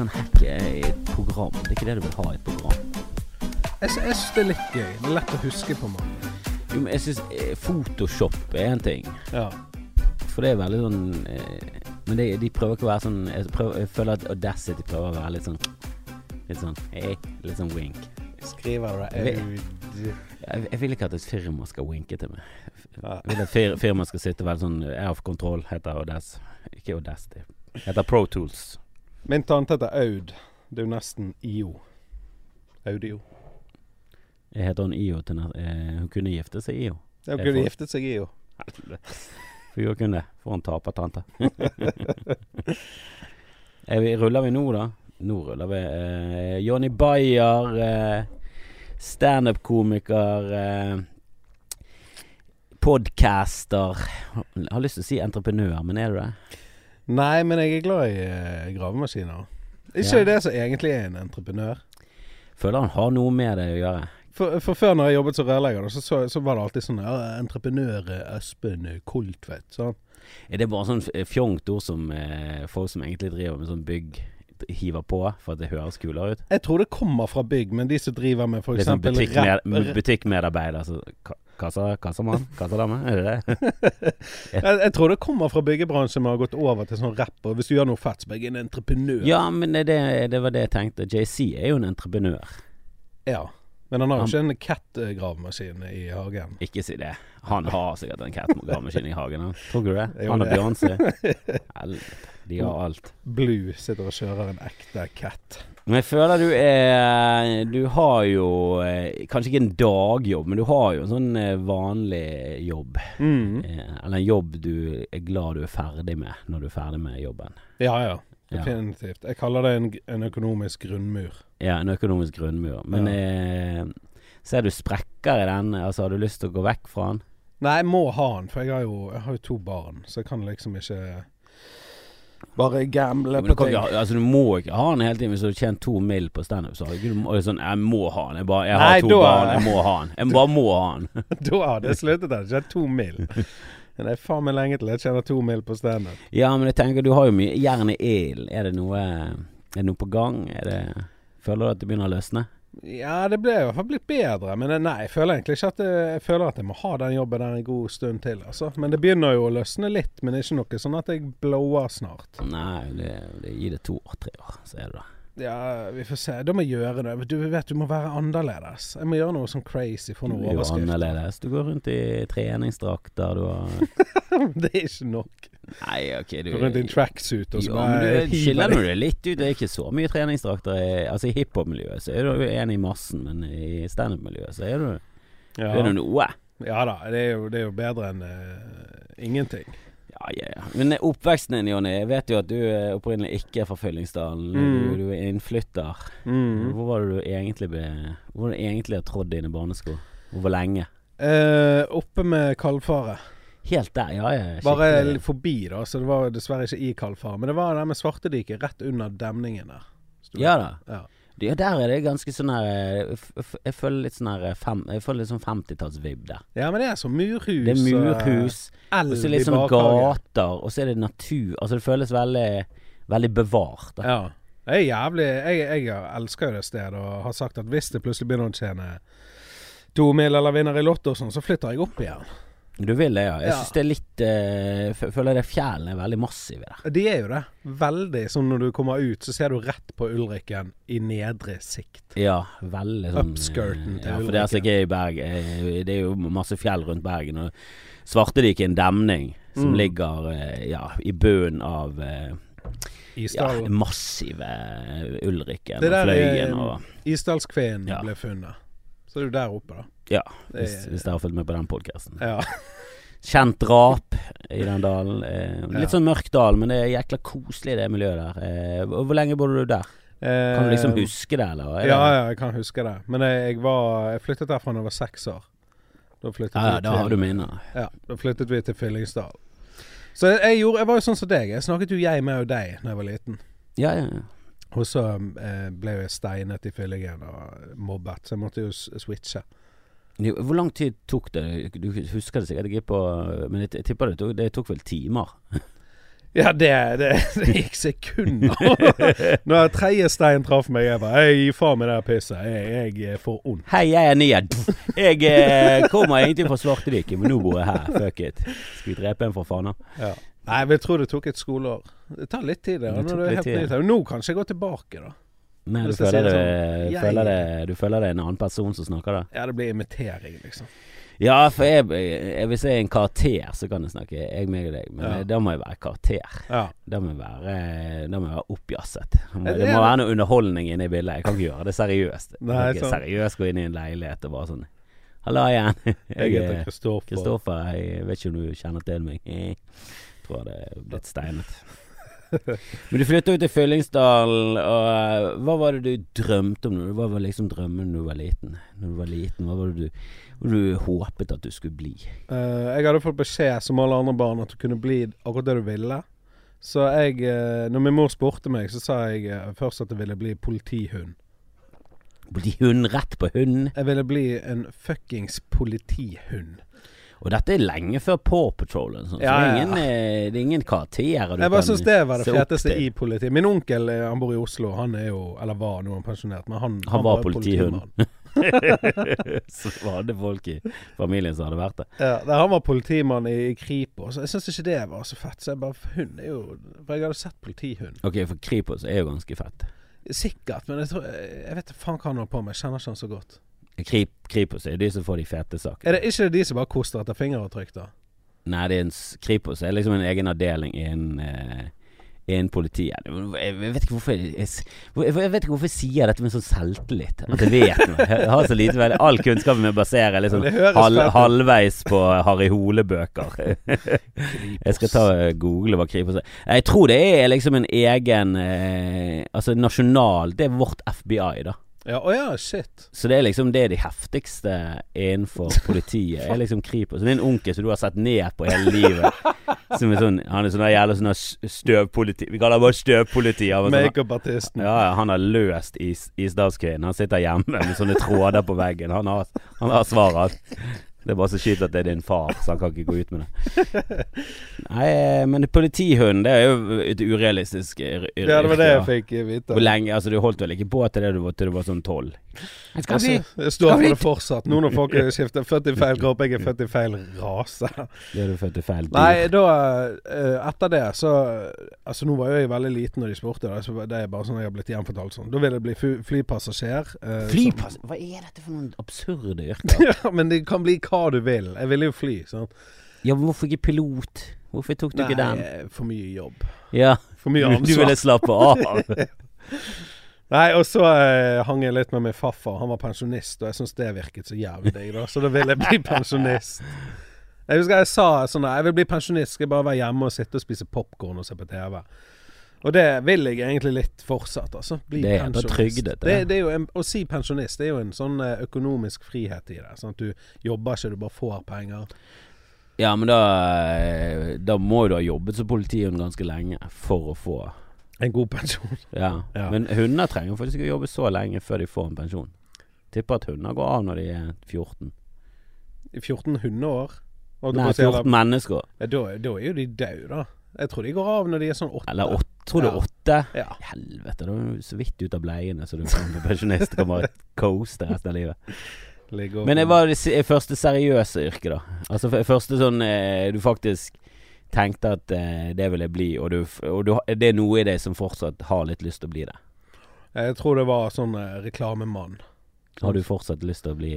sånn hack i et program. Det er ikke det du vil ha i et program. Jeg, sy- jeg syns det er litt gøy. Det er lett å huske på mange. Jo, men jeg syns Photoshop er en ting. Ja. For det er veldig sånn eh, Men det, de prøver ikke å være sånn jeg, prøver, jeg føler at Audacity prøver å være litt sånn Litt sånn hey, Litt sånn wink. Skriver du det ut? Jeg, jeg vil ikke at et firma skal winke til meg. Ja. Jeg vil at fir, firma skal sitte veldig sånn Jeg har kontroll, heter Audac. Ikke Audacity. Heter Pro Tools. Min tante heter Aud. Det er jo nesten IO. Audio. Jeg heter hun IO til eh, Hun kunne gifte seg IO. Ja, Hun kunne giftet seg IO. For hun kunne. For en tapertante. Er ruller vi nå, da? Nå ruller vi. Eh, Johnny Bayer, eh, standup-komiker, eh, podcaster Jeg har lyst til å si entreprenør, men er du det? Nei, men jeg er glad i eh, gravemaskiner. Ikke Ja. det som egentlig er en entreprenør. Føler han har noe med det å gjøre. For, for før når jeg jobbet som rørlegger, da, så, så, så var det alltid sånn ja, Entreprenør eh, Espen eh, Koldtvedt. Sånn. Er det bare sånn f- fjongt ord som eh, folk som egentlig driver med sånn bygg, hiver på for at det høres kulere ut? Jeg tror det kommer fra bygg, men de som driver med Litt sånn f.eks. butikkmed, butikkmedarbeider. Ka- kassa, kassamann? Kassadame? Er det det? jeg, jeg tror det kommer fra byggebransjen vi har gått over til sånn rapp. Og hvis du gjør noe fett, så blir jeg en entreprenør. Ja, men det, det, var det jeg tenkte. JC er jo en entreprenør. Ja. Men han har jo ikke en cat-gravemaskin i hagen. Ikke si det. Han har sikkert en catgravemaskin i hagen. Han. Tror du det? Han og. Beyoncé. De har alt. Blue sitter og kjører en ekte cat. Men jeg føler du er Du har jo eh, Kanskje ikke en dagjobb, men du har jo en sånn eh, vanlig jobb. Mm. Eh, Eller en jobb du er glad du er ferdig med når du er ferdig med jobben. Ja, ja. Ja. Definitivt. Jeg kaller det en, en økonomisk grunnmur. Ja, en økonomisk grunnmur. Men eh, ser du sprekker i den? Altså, har du lyst til å gå vekk fra den? Nei, jeg må ha den, for jeg har jo, jeg har jo to barn, så jeg kan liksom ikke bare gamble på ting. ikke, altså, du må ikke ha den hele tiden hvis du har tjent to mill. på standup. Så du må- sånn, jeg må ha den. Jeg, bare, jeg har Nei, to da- barn, jeg må ha den. Jeg bare må ha den. da hadde jeg sluttet der. tjent to mill. Men det er faen meg lenge til jeg tjener to mill. på standup. Ja, men jeg tenker du har jo mye jern i ilden. Er det noe Er det noe på gang? Det, føler du at det begynner å løsne? Ja, det ble i hvert fall blitt bedre. Men nei, jeg føler egentlig ikke at jeg, jeg føler at jeg må ha den jobben der en god stund til. Altså. Men det begynner jo å løsne litt. Men det er ikke noe sånn at jeg blower snart. Nei, det, det gir det to år, tre år, så er det der. Ja, vi får se. Da må jeg gjøre det. Du vet du må være annerledes. Jeg må gjøre noe sånn crazy for Du noe er jo overskrift. annerledes. Du går rundt i treningsdrakter, du har det er ikke nok. Nei, ok, du Går rundt i en tracksuit og så bare men du det. litt ut. Det er ikke så mye treningsdrakter. Altså I hiphop-miljøet så er du en i massen, men i standup-miljøet så er du, Ja. er du noe. ja da, det er jo, det er jo bedre enn uh, ingenting. Ja, ja, ja. Men oppveksten din, Jonny. Jeg vet jo at du er opprinnelig ikke er fra Fyllingsdalen. Mm. Du, du er innflytter. Mm. Hvor var det du egentlig ble Hvor var det egentlig har trådd dine barnesko? Hvor lenge? Eh, oppe med kalfaret. Helt der, ja. ja Bare forbi, da, så det var dessverre ikke i kalfaret. Men det var der med Svartediket, rett under demningen der. Ja da. Ja. Ja, der er det ganske sånn her eh, Jeg føler litt sånn her eh, fem, Jeg føler litt sånn 50-tallsvibb der. ja, men det er sånn murhus. Det er murhus, og så det litt sånn gater, og så er det natur. Altså det føles veldig Veldig bevart. Da. Ja. Jeg er jævlig jeg, jeg elsker jo det stedet og har sagt at hvis det plutselig begynner å tjene to mil eller vinner i Lotto og sånn, så flytter jeg opp igjen. Du vil det, ja. Jeg syns det er litt uh, Føler det fjellene er veldig massive der. De er jo det. Veldig. Sånn når du kommer ut, så ser du rett på Ulriken i nedre sikt. Ja, veldig sånn Upskirten til Ja, for dere som Ulriken. ikke er i Bergen eh, Det er jo masse fjell rundt Bergen. Og Svartediket er en demning som Mm. ligger eh, ja, i bunnen av Isdal. ja, massive Ulrikken Ulriken Det og der Fløyen er- og Isdalskveen Ja. ble funnet. Så er du der oppe, da. Ja, hvis, hvis dere har fulgt med på den podkasten. Ja. Kjent drap i den dalen. Eh, litt sånn mørk dal, men det er jækla koselig det miljøet der. Eh, hvor lenge bodde du der? Kan du liksom Eh, huske det, eller? Er det- Ja, ja, jeg kan huske det. Men jeg, jeg var Jeg flyttet derfra da jeg var seks år. Da flyttet, Ja, ja, da har du minner. Ja, da flyttet vi til Fyllingsdal. Så jeg, gjorde, jeg var jo sånn som deg. Jeg snakket jo jeg med og deg da jeg var liten. Ja, ja, ja. Og så eh, ble jeg steinet i fyllingen og mobbet, så jeg måtte jo switche. Hvor lang tid tok det? Du husker det sikkert ikke på Men jeg, jeg tipper det tok, det tok vel timer? Ja, det, det, det gikk sekunder. Når tredje stein traff meg, jeg bare gi faen meg det pisset. Jeg, jeg får vondt. Hei, jeg er Ned. Jeg eh, kommer egentlig fra Svartediket, men nå bor jeg her. Fuck it. Skal vi drepe en for faen? da? Ja. Nei, jeg tror det tok et skoleår. Det tar litt tid. Det, Det når du er helt ny Nå kanskje jeg går tilbake, da. Nei, du føler, det, sånn, jeg- føler det, du føler det er en annen person som snakker da? Ja, det blir imitering, liksom. Ja, for jeg, jeg, hvis jeg er en karakter, så kan jeg snakke jeg, meg og deg. Men Ja. da må jeg være karakter. Ja. Da må jeg være, da må jeg være oppjasset. Det må, det må være noe underholdning inne i bildet. Jeg kan ikke gjøre det seriøst. Jeg kan ikke seriøst gå inn i en leilighet og bare sånn Halla igjen. Jeg heter er Kristoffer. Kristoffer. Jeg vet ikke om du kjenner til meg. Jeg tror det er blitt steinet. Men du flytta ut til Fyllingsdalen, og eh, hva var det du drømte om? Hva var liksom drømmen da du var liten? Når du var liten, Hva var det du, du håpet at du skulle bli? Uh, jeg hadde fått beskjed, som alle andre barn, at du kunne bli akkurat det du ville. Så jeg eh, Når min mor spurte meg, så sa jeg først at jeg ville bli politihund. Bli hund rett på hunden? Jeg ville bli en fuckings politihund. Og dette er lenge før Paw Patrol. sånn, så Ja, det, er ja. ingen, eh, det er ingen karakterer du Jeg bare kan det var det feteste i politiet. Min onkel eh, han bor i Oslo. Han er jo Eller var nå pensjonert, men han, Han var var politihund. så var det folk i familien som hadde vært det. Ja, han var politimann i, Kripos. Jeg syns ikke det var så fett. Så jeg bare Hund er jo For jeg hadde sett politihund. Ok, for Kripos er jo ganske fett. Sikkert, men jeg, tror, jeg vet faen hva han holder på med. Jeg kjenner ikke han så godt. Krip, Kripos er de som får de fete sakene. Er det ikke de som bare koster etter fingeravtrykk, da? Nei, det er en Kripos er liksom en egen avdeling innen eh, innen politiet. Jeg vet ikke hvorfor jeg, jeg, vet ikke hvorfor jeg sier dette med sånn selvtillit. At jeg vet noe. Jeg har så lite vel All kunnskapen min baserer liksom ut. halvveis på Harry Hole-bøker. Jeg skal ta google hva Kripos er. Jeg tror det er liksom en egen eh, Altså nasjonal Det er vårt FBI, da. Ja, oh ja, shit. Så det er liksom det er de heftigste innenfor politiet. er liksom Kripos. Det er en onkel som du har sett ned på hele livet. Som er sånn Han er sånn jævla sånn støvpoliti. Vi kaller det bare støvpoliti. Sånn- Makeup-artisten. ja, ja, han har løst is, Isdalskvinnen. Han sitter hjemme med sånne tråder på veggen. Han har, han har svaret. Det er bare så kjipt at det er din far, så han kan ikke gå ut med det. Nei, men politihund, det er jo et urealistisk yr- yrke. Ja, det var det jeg fikk vite. Hvor lenge Altså, du holdt vel ikke på til det du var, til du var sånn tolv? Jeg skal bli Altså, jeg står for det fortsatt. Nå når folk er skifter født i feil kropp, jeg er født i feil rase. Det er du født i feil tid. Nei, da eh, Etter det, så Altså, nå var jo jeg veldig liten når de spurte, det så det er bare sånn jeg har blitt gjenfortalt sånn. Da vil jeg bli flypassasjer flypassasjer. eh, Flypass Hva er dette for noen absurde yrker? ja, men det kan bli hva du vil. Jeg ville jo fly. sånn. Ja, men hvorfor ikke pilot? Hvorfor tok du ikke den? Nei, for mye jobb. Ja, For mye ansvar. du ville slappe av. Nei, og så eh, hang jeg litt med min farfar. Han var pensjonist, og jeg syns det virket så jævlig digg, da. Så da ville jeg bli pensjonist. Jeg husker jeg sa sånn Jeg vil bli pensjonist, skal jeg bare være hjemme og sitte og spise popkorn og se på TV. Og det vil jeg egentlig litt fortsatt, altså. Bli Det er jævla trygg, Det, det. det en, å si pensjonist, det er jo en sånn eh, økonomisk frihet i det. Sånn at du jobber ikke, du bare får penger. Ja, men da eh, Da må du ha jobbet som politihund ganske lenge for å få En god pensjon. Ja. Ja. Men hunder trenger faktisk ikke å jobbe så lenge før de får en pensjon. Tipper at hunder går av når de er 14. I 14 hundeår. Nei, på å si, eller- 14 mennesker. Ja, da, da er jo de døde, da. Jeg tror de går av når de er sånn åtte. Eller åtte. Tror du Ja. åtte? Ja. Helvete, da er du så vidt ut av bleiene, så du bli pensjonist. Kan bare coaste resten av livet. Men det var det første seriøse yrket, da. Altså første sånn eh, du faktisk tenkte at eh, det vil jeg bli, og, du, og du, det er noe i deg som fortsatt har litt lyst til å bli det. Jeg tror det var sånn eh, reklamemann. Har du fortsatt lyst til å bli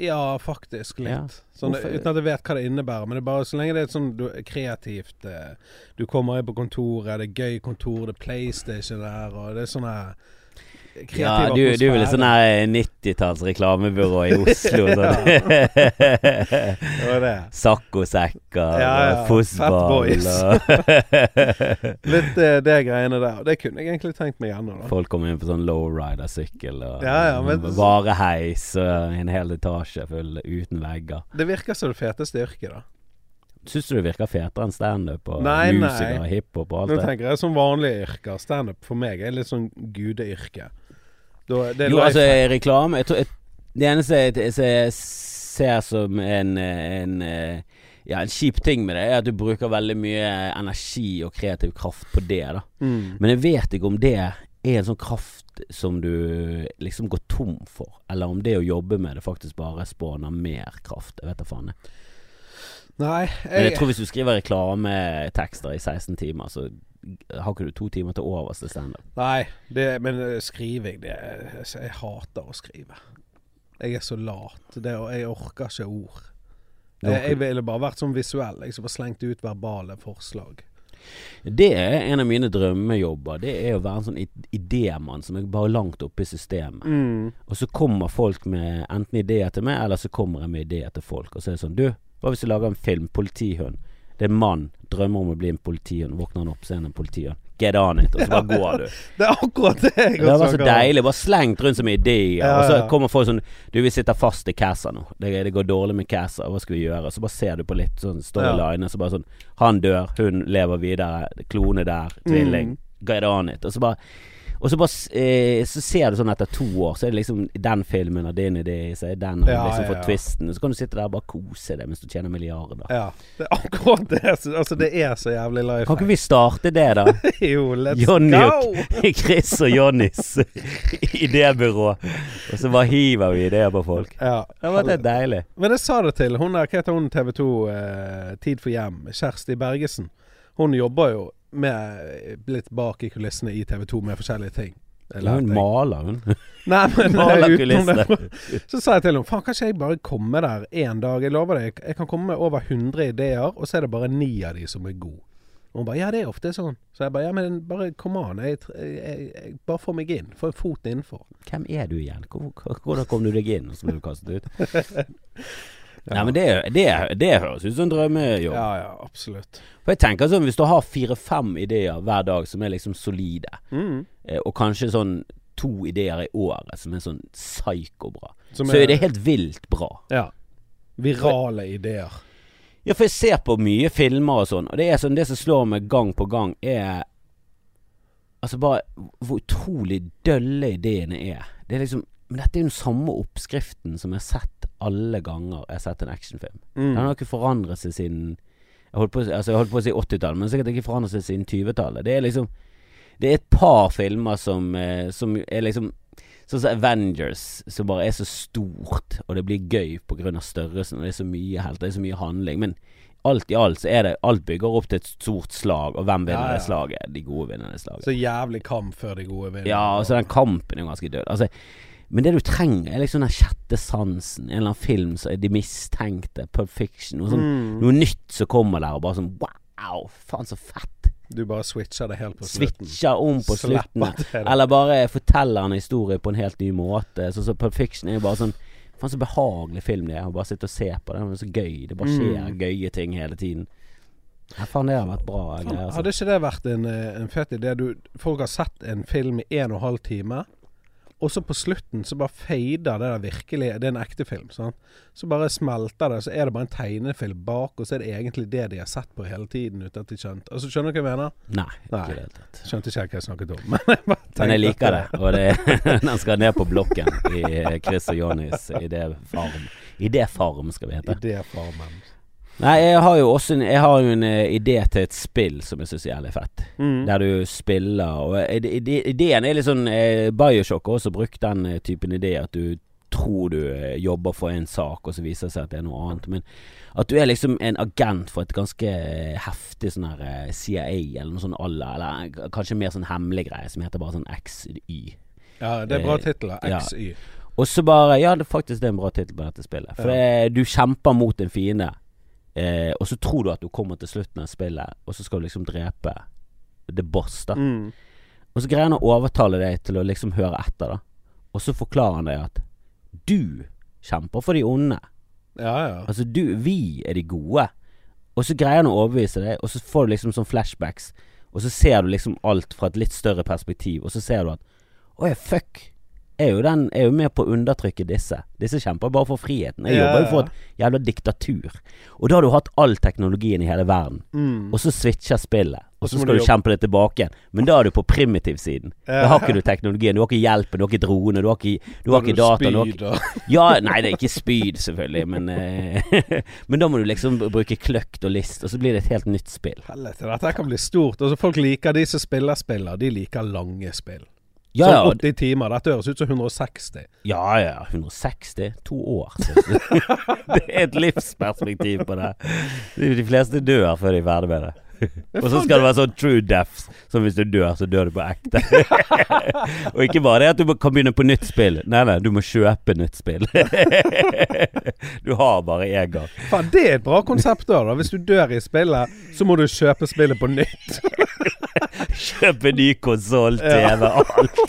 Ja, faktisk litt. Ja. Sånn, uten at jeg vet hva det innebærer. Men det er bare så lenge det er sånn du, kreativt eh, Du kommer inn på kontoret, det er gøy kontor, det er PlayStation der, og det er sånn her kreativ Ja, du, du er vel sånn her 90-talls reklamebyrå i Oslo. Sånn. Saccosekker Ja, ja. og fossball Litt uh, det greiene der. Det kunne jeg egentlig tenkt meg ennå. Folk kommer inn på sånn lowrider-sykkel og Ja, ja, men- vareheis og en hel etasje full uten vegger. Det virker som det feteste yrket, da. Syns du det virker fetere enn standup og Nei, musikere og hiphop og alt Nå det? tenker jeg sånn vanlige yrker. Standup for meg er litt sånn gudeyrke. Da, det Jo, altså reklame jeg tror, jeg, Det eneste jeg, jeg ser som en, en, eh, Ja, en kjip ting med det er at du bruker veldig mye energi og kreativ kraft på det, da. Mm. Men jeg vet ikke om det er en sånn kraft som du liksom går tom for, eller om det å jobbe med det faktisk bare spåner mer kraft. Jeg vet da faen. jeg. Nei, Men jeg jeg, tror hvis du skriver reklametekster i 16 timer, så har ikke du to timer til overs til standup. nei det, men eh, skriving det, altså, Jeg hater å skrive. Jeg er så lat. Det, og jeg orker ikke ord. Det, Jeg, ville bare vært sånn visuell. Jeg som bare slengt ut verbale forslag. Det er en av mine drømmejobber. Det er å være en sånn id- idémann som er bare langt oppe i systemet. Mm. Og så kommer folk med enten ideer til meg, eller så kommer jeg med ideer til folk. Og så er det sånn Du, hva hvis du lager en film? Politihund. Det er mann. Drømmer om å bli en politihund. Våkner han opp, så er han en politihund. Get on it. Og så bare går du. Det er akkurat det jeg Det var så deilig. Bare slengt rundt som ideer. Ja, Og så kommer folk sånn Du, vi sitter fast i Casa nå. Det, det går dårlig med Casa. Hva skal vi gjøre? Så bare ser du på litt sånn står i line, så bare sånn Han dør, hun lever videre. Klone der. Tvilling. Mm. Get on it. Og så bare og så, bare, eh, så ser du sånn etter to år, så er det liksom den filmen og din idé, så er den har Ja, liksom ja, fått ja. twisten. Så kan du sitte der og bare kose deg mens du tjener milliarder. Ja, det er akkurat det. Altså, det er så jævlig life. Kan ikke vi starte det, da? Jo, let's Johnny go! og Chris og Johnnys idébyrå. Og så bare hiver vi ideer på folk. Ja. Det var det deilig. Men jeg sa det til hun der, hva heter hun TV 2, eh, Tid for hjem, Kjersti Bergesen. Hun jobber jo med litt bak i kulissene i TV 2 med forskjellige ting. Hun maler, hun. Nei, men Maler kulissene. Så sa jeg til henne faen, kan ikke jeg bare komme der én dag? Jeg lover deg, jeg kan komme med over 100 ideer, og så er det bare ni av de som er gode. Og hun bare ja, det er ofte sånn. Så jeg bare ja, men bare kom an. Jeg, jeg, jeg, bare få meg inn. Få en fot innenfor. Hvem er du igjen? Hvor- hvor- Hvordan kom du deg inn, og så ble du kastet ut? Nei, men det, det, det høres ut som en drømmejobb. Ja, ja, absolutt. For jeg tenker sånn, Hvis du har fire-fem ideer hver dag som er liksom solide, Mm. eh, og kanskje sånn to ideer i året som er sånn psyko-bra, så er det helt vilt bra. Ja. Virale ideer. Ja, for jeg ser på mye filmer og sånn, og det er sånn Det som slår meg gang på gang, er Altså bare hvor utrolig dølle ideene er. Det er liksom Men dette er jo den samme oppskriften som jeg har sett alle ganger jeg har sett en actionfilm. Mm. Den har ikke forandret seg siden Jeg holdt på, altså jeg holdt på å si 80-tallet, men sikkert ikke forandret seg siden 20-tallet. Det er liksom Det er et par filmer som, eh, som er liksom Sånn som Avengers, som bare er så stort, og det blir gøy pga. størrelsen, og det er så mye helt, det er så mye handling. Men alt i alt så er det Alt bygger opp til et stort slag, og hvem vinner Ja, ja. det slaget? De gode vinner det slaget. Så jævlig kamp før de gode vinner. Ja, altså den kampen er ganske død. Altså, men det du trenger, er liksom den sjette sansen. En eller annen film som er De mistenkte, Pub Fiction. Noe, sånn, Mm. noe nytt som kommer der, og bare sånn Wow, faen så fett. Du bare switcher det helt på slutten. Switcher om på slutten. Eller bare forteller en historie på en helt ny måte. Sånn som Pulp Fiction er jo bare sånn Faen så behagelig film det er. Bare sitte og se på det. Det er så gøy. Det bare skjer Mm. gøye ting hele tiden. Ja, faen, det har vært bra greier. Altså. Hadde ikke det vært en, eh, en fet idé? Du, folk har sett en film i en og en halv time, og så på slutten så bare fader det der virkelig Det er en ekte film, sant? Så bare smelter det, så er det bare en tegnefilm bak, og så er det egentlig det de har sett på hele tiden uten at de skjønte Altså, skjønner du hva jeg mener? Nei, Nei. ikke i det. Skjønte ikke hva jeg snakket om, men jeg Men jeg liker det. Og det, den skal ned på blokken i Chris og Johnnys idéfarm. Idéfarm skal vi hete. Idéfarmen. Nei, jeg har jo også en, har jo en eh, idé til et spill som jeg syns er jævlig fett. Mm. Der du spiller og ide- ide- Ideen er litt sånn eh, Bioshock har også brukt den eh, typen idé at du tror du jobber for en sak, og så viser det seg at det er noe annet. Men at du er liksom en agent for et ganske heftig sånn her CIA eller noe sånn alla, eller kanskje mer sånn hemmelig greie som heter bare sånn XY. Ja, det er bra Eh, XY. ja. Og så bare Ja, det faktisk det er en bra tittel på dette spillet. For det, du kjemper mot en fiende, eh, og så tror du at du kommer til slutten av spillet, og så skal du liksom drepe the boss, da. Mm. Og så greier han å overtale deg til å liksom høre etter, da. Og så forklarer han deg at du kjemper for de onde. Ja, ja. Altså du, vi er de gode. Og så greier han å overbevise deg, og så får du liksom sånn flashbacks. Og så ser du liksom alt fra et litt større perspektiv, og så ser du at Å ja, fuck. Er jo, den, er jo med på å undertrykke disse. Disse kjemper bare for friheten. Jeg Ja, jobber jo for et jævla diktatur. Og da har du hatt all teknologien i hele verden. Mm. Og så switcher spillet. Og så skal du du kjempe det tilbake igjen. Men da er du på primitivsiden. Da har ikke du teknologien. Du har ikke hjelpen, du har ikke drone, du har ikke, du har ikke data. Du har ikke, ja, nei, det er ikke spyd, selvfølgelig, men eh, Men da må du liksom bruke kløkt og list, og så blir det et helt nytt spill. Helvete, dette kan bli stort. Altså, folk liker de som spiller spiller. De liker lange spill. Ja, sånn 80 timer. Dette høres ut som 160. ja, ja 160? To år. Det er et livsperspektiv på det. De de fleste dør før de er ferdig med det. Og så skal det være sånn true deaths, som hvis du dør, så dør du på ekte. Og ikke bare det at du kan begynne på nytt spill. Nei, nei, du må kjøpe nytt spill. Du har bare én gang. Faen, det er et bra konsept da, da. Hvis du dør i spillet, så må du kjøpe spillet på nytt. Kjøpe ny konsoll, TV, alt.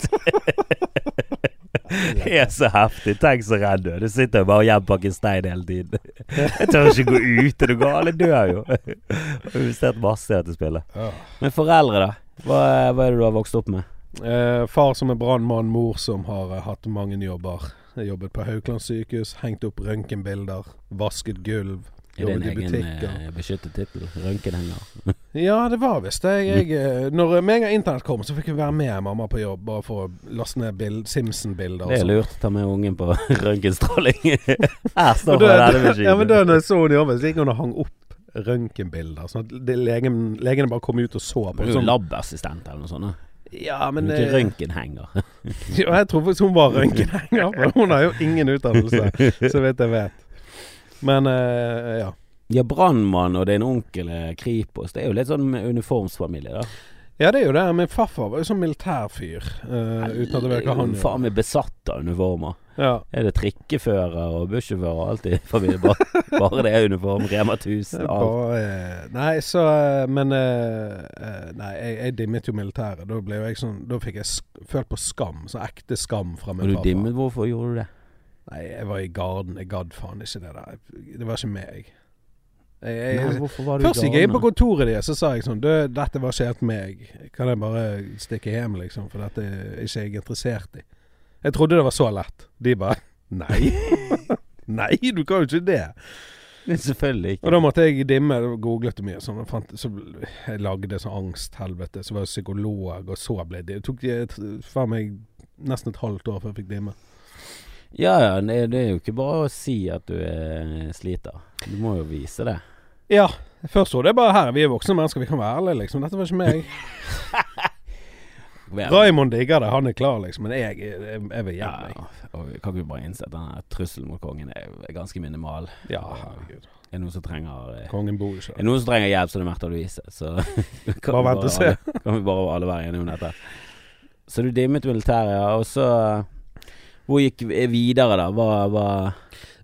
Det er så heftig. Tenk så redd du er. Du sitter jo bare og hjemmepakker stein hele tiden. Jeg tør ikke gå ut. Er du gal? Jeg dør jo. Jeg har investert masse i dette spillet. Men foreldre, da? Hva, hva er det du har vokst opp med? Eh, far som er brannmann, mor som har eh, hatt mange jobber. Jeg jobbet på Haukeland sykehus, hengt opp røntgenbilder, vasket gulv, Er det en egen eh, beskyttet tittel? Røntgenhenger? Ja, det var visst det. Jeg, eh, når med en gang internett kom, så fikk vi være med mamma på jobb bare for å laste ned bild, Simpson-bilder. Det er sånn. lurt ta med ungen på røntgenstråling. Her står det, rennemaskinen. Ja, men da jeg så henne jobbe, så gikk hun og hang opp røntgenbilder. Sånn at det, legen, legene bare kom ut og så på. Sånn. labassistent eller noe sånt. Ja, Men ikke eh, røntgenhenger. Jo, jeg tror faktisk hun var røntgenhenger, for hun har jo ingen utdannelse, så vidt jeg vet. Men eh, ja. Ja, brannmann og din onkel er Kripos. Det er jo litt sånn uniformsfamilie, da. Ja, det er jo det. Min farfar var jo sånn militærfyr. eh, uten at jeg vet hva han Faen meg besatt av uniformer. Ja. Er det trikkefører og bussjåfør og alt i familien? Bare, bare det er uniform. Rema 1000, alt. Eh, nei, så eh, Men eh, eh, Nei, jeg, jeg dimmet jo militæret. Da ble jeg sånn Da fikk jeg følt på skam. Sånn ekte skam fra min du farfar. hvorfor gjorde du det? Nei, jeg var i garden. Jeg gadd faen ikke det der. Det var ikke meg. Jeg, jeg, Nei, var du Først gikk jeg inn på kontoret deres, så sa jeg sånn Du, dette var ikke helt meg. Kan jeg bare stikke hjem, liksom? For dette er ikke jeg interessert i. Jeg trodde det var så lett. De bare Nei. Nei, du kan jo ikke det. Men Selvfølgelig Og da måtte jeg dimme og googlet mye. Sånn, og fant, så jeg lagde sånn angsthelvete. Så var jeg psykolog, og så ble det Det tok faen meg nesten et halvt år før jeg fikk dimme. Ja, ja, det, det er jo ikke bare å si at du er sliter. Du må jo vise det. Ja. Først trodde det bare her, vi er voksne mennesker, vi kan være ærlige, liksom. Dette var ikke meg. Raymond digger det, han er klar, liksom. Men jeg, jeg, jeg vil Ja, hjem, Ja, og vi kan ikke bare innse at denne trusselen mot kongen er er ganske minimal. Ja, herregud. Er det noen som trenger eh, Kongen bor ikke Er det noen som trenger hjelp, så er det Märtha Louise. Så kan Bare vi og se. Alle, kan vi bare alle være enige om dette. Så du dimmet militæret. Og så Hvor gikk vi videre, da? Hva, hva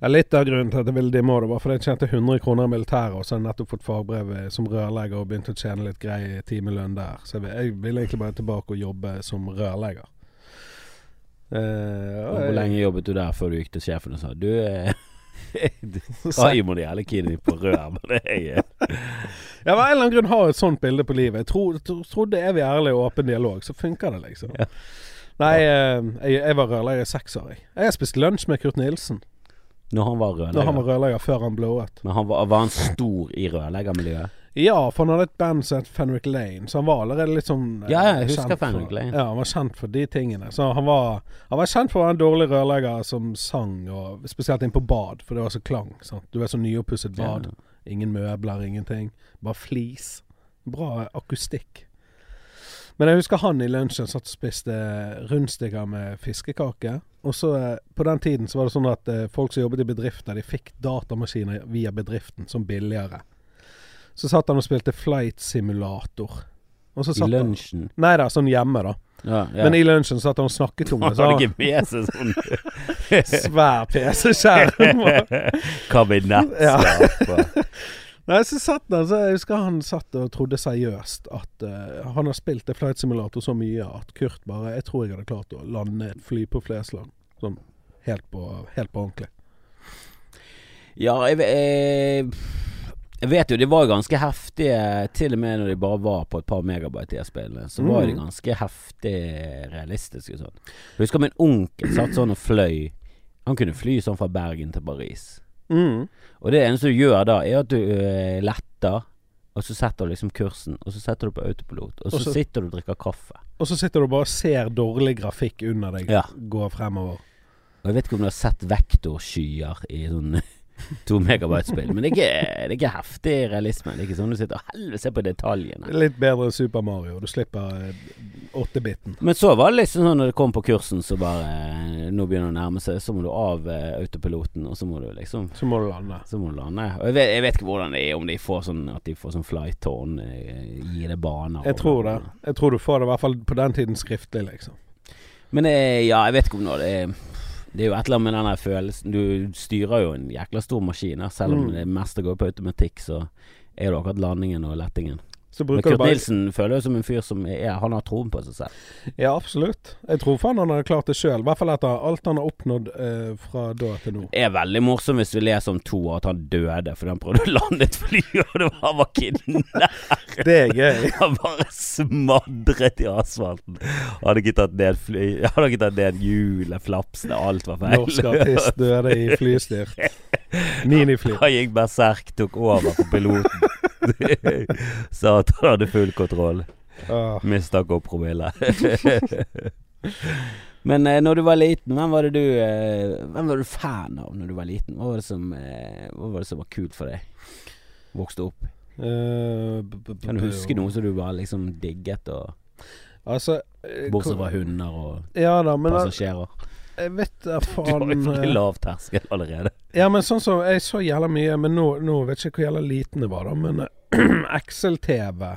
Ja, litt av grunnen til at jeg ville dimme det, var fordi jeg tjente 100 kroner i militæret, og så har jeg nettopp fått fagbrev eh, som rørlegger og begynt å tjene litt grei timelønn der. Så jeg, ville egentlig bare tilbake og jobbe som rørlegger. Eh, og Hvor lenge jobbet du der før du gikk til sjefen og sa Du eh, Raymond er jævlig keen på rør, men det er jeg. Ja, av en eller annen grunn har jeg et sånt bilde på livet. Jeg tro, tro, trodde er vi ærlig og åpen dialog, så funker det, liksom. Ja. Nei, eh, jeg, jeg var rørlegger i seks år, jeg. Jeg spist lunsj med Kurt Nilsen Når han var da han var rørlegger. rørlegger, før han blowet. Men han var, var han stor i rørleggermiljøet? Ja, for han hadde et band som het Fenric Lane, så han var allerede litt sånn eh, Ja, jeg husker Fenrik for- Lane. Ja, han var kjent for de tingene. Så han var, han var kjent for å være en dårlig rørlegger som sang, og spesielt inn på bad, for det var så klang. Sant? Du er så nyoppusset bad. Ingen møbler, ingenting. Bare flis. Bra akustikk. Men jeg husker han i lunsjen satt og spiste rundstykker med fiskekake. Og så eh, På den tiden så var det sånn at eh, folk som jobbet i bedrifter, de fikk datamaskiner via bedriften som billigere. Så satt han og spilte flight simulator. I satt han lunsjen? Nei da, sånn hjemme, da. Ja, ja. Men i lunsjen satt han og snakket om det. Så han, med seg sånn svær PC-skjerm. kabinett. Nei, så satt han så Jeg husker han satt og trodde seriøst at uh, han har spilt det flight simulator så mye at Kurt bare Jeg tror jeg hadde klart å lande et fly på Flesland. Sånn helt på, helt på ordentlig. Ja, jeg, jeg, Jeg vet jo de var ganske heftige, til og med når de bare var på et par megabyte, i spillene. Så var de Mm. ganske heftig realistiske sånn. Jeg husker min onkel satt sånn og fløy. Han kunne fly sånn fra Bergen til Paris. Mm. Og det eneste du gjør da, er at du øh, letter, og så setter du liksom kursen, og så setter du på autopilot, og så, Og så- sitter du og drikker kaffe. Og så sitter du bare og ser dårlig grafikk under deg Ja. gå fremover. Og jeg vet ikke om du har sett vektorskyer i sånn to megabyte-spill, men det er, ikke, det er ikke heftig realisme. Det er ikke sånn du sitter og helvete ser på detaljene. Litt bedre enn Super Mario. Du slipper åttebiten. 8-biten. Men så var det liksom sånn når det kom på kursen, så bare eh, Nå begynner det å nærme seg, så må du av eh, autopiloten, og så må du liksom Så må du lande. Så må du lande. Og jeg vet, jeg vet ikke hvordan det er, om de får sånn at de får sånn flight tone, eh, gir det baner. Jeg tror det. Jeg tror du får det i hvert fall på den tiden skriftlig, liksom. Men eh, ja, jeg vet ikke om nå det er det er jo et eller annet med den følelsen Du styrer jo en jækla stor maskin. Selv om Mm. det meste går på automatikk, så er det akkurat landingen og lettingen. Så Men Kurt bare Nilsen føler jo som en fyr som er, han har troen på seg selv. Ja, absolutt. Jeg tror faen han hadde klart det sjøl. I hvert fall etter alt han har oppnådd eh, fra da til nå. Det er veldig morsomt hvis vi leser om to at han døde fordi han prøvde å lande et fly, og det var, ikke var kidnappet. Det er gøy. Han bare smadret i asfalten. Hadde ikke tatt ned fly Hadde ikke tatt ned hjulet, flapsene, alt var feil. Norsk artist døde i flystyrt. Minifly. Han gikk berserk, tok over på piloten. Sa at han hadde full kontroll. Ah. Mista opp promille. Men eh, når du var liten, hvem var det du eh, Hvem var du fan av når du var liten? Hva var det som, eh, hva var, det som var kult for deg? Vokste opp. B- Kan du huske noe som du bare liksom digget, og Altså eh, bortsett fra hunder og Ja da, men passasjerer? Jeg vet da Du har ikke jo veldig eh, lav terskel allerede. Ja, men sånn som Jeg så jævla mye, men nå, nå vet jeg ikke hvor jævla liten det var, da. Men eh, Excel-TV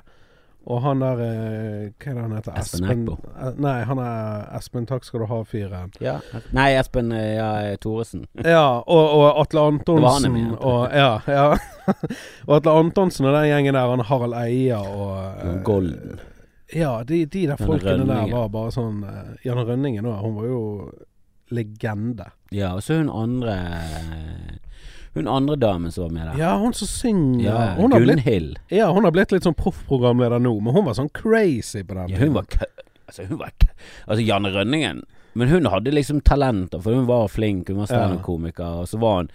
og han der eh, Hva er det han heter? Espen Eckbo. Nei, han er Espen Takk skal du ha-fyren. Ja. Nei, Espen ja, Thoresen. Ja, og, og Atle Antonsen mente. og Ja, ja. og Atle Antonsen og den gjengen der, han Harald Eia og Golden. Ja, de, de der folkene der var bare sånn Janne Rønningen òg, hun var jo legende. Ja, og så hun andre Hun andre damen som var med der. Ja, hun som synger Ja, hun, har blitt, ja, hun har blitt litt sånn proffprogramleder nå, men hun var sånn crazy på den Ja, hun var. Altså, hun var. Altså, Janne Rønningen Men hun hadde liksom talenter, for hun var flink. Hun var Ja. standup-komiker, og så var hun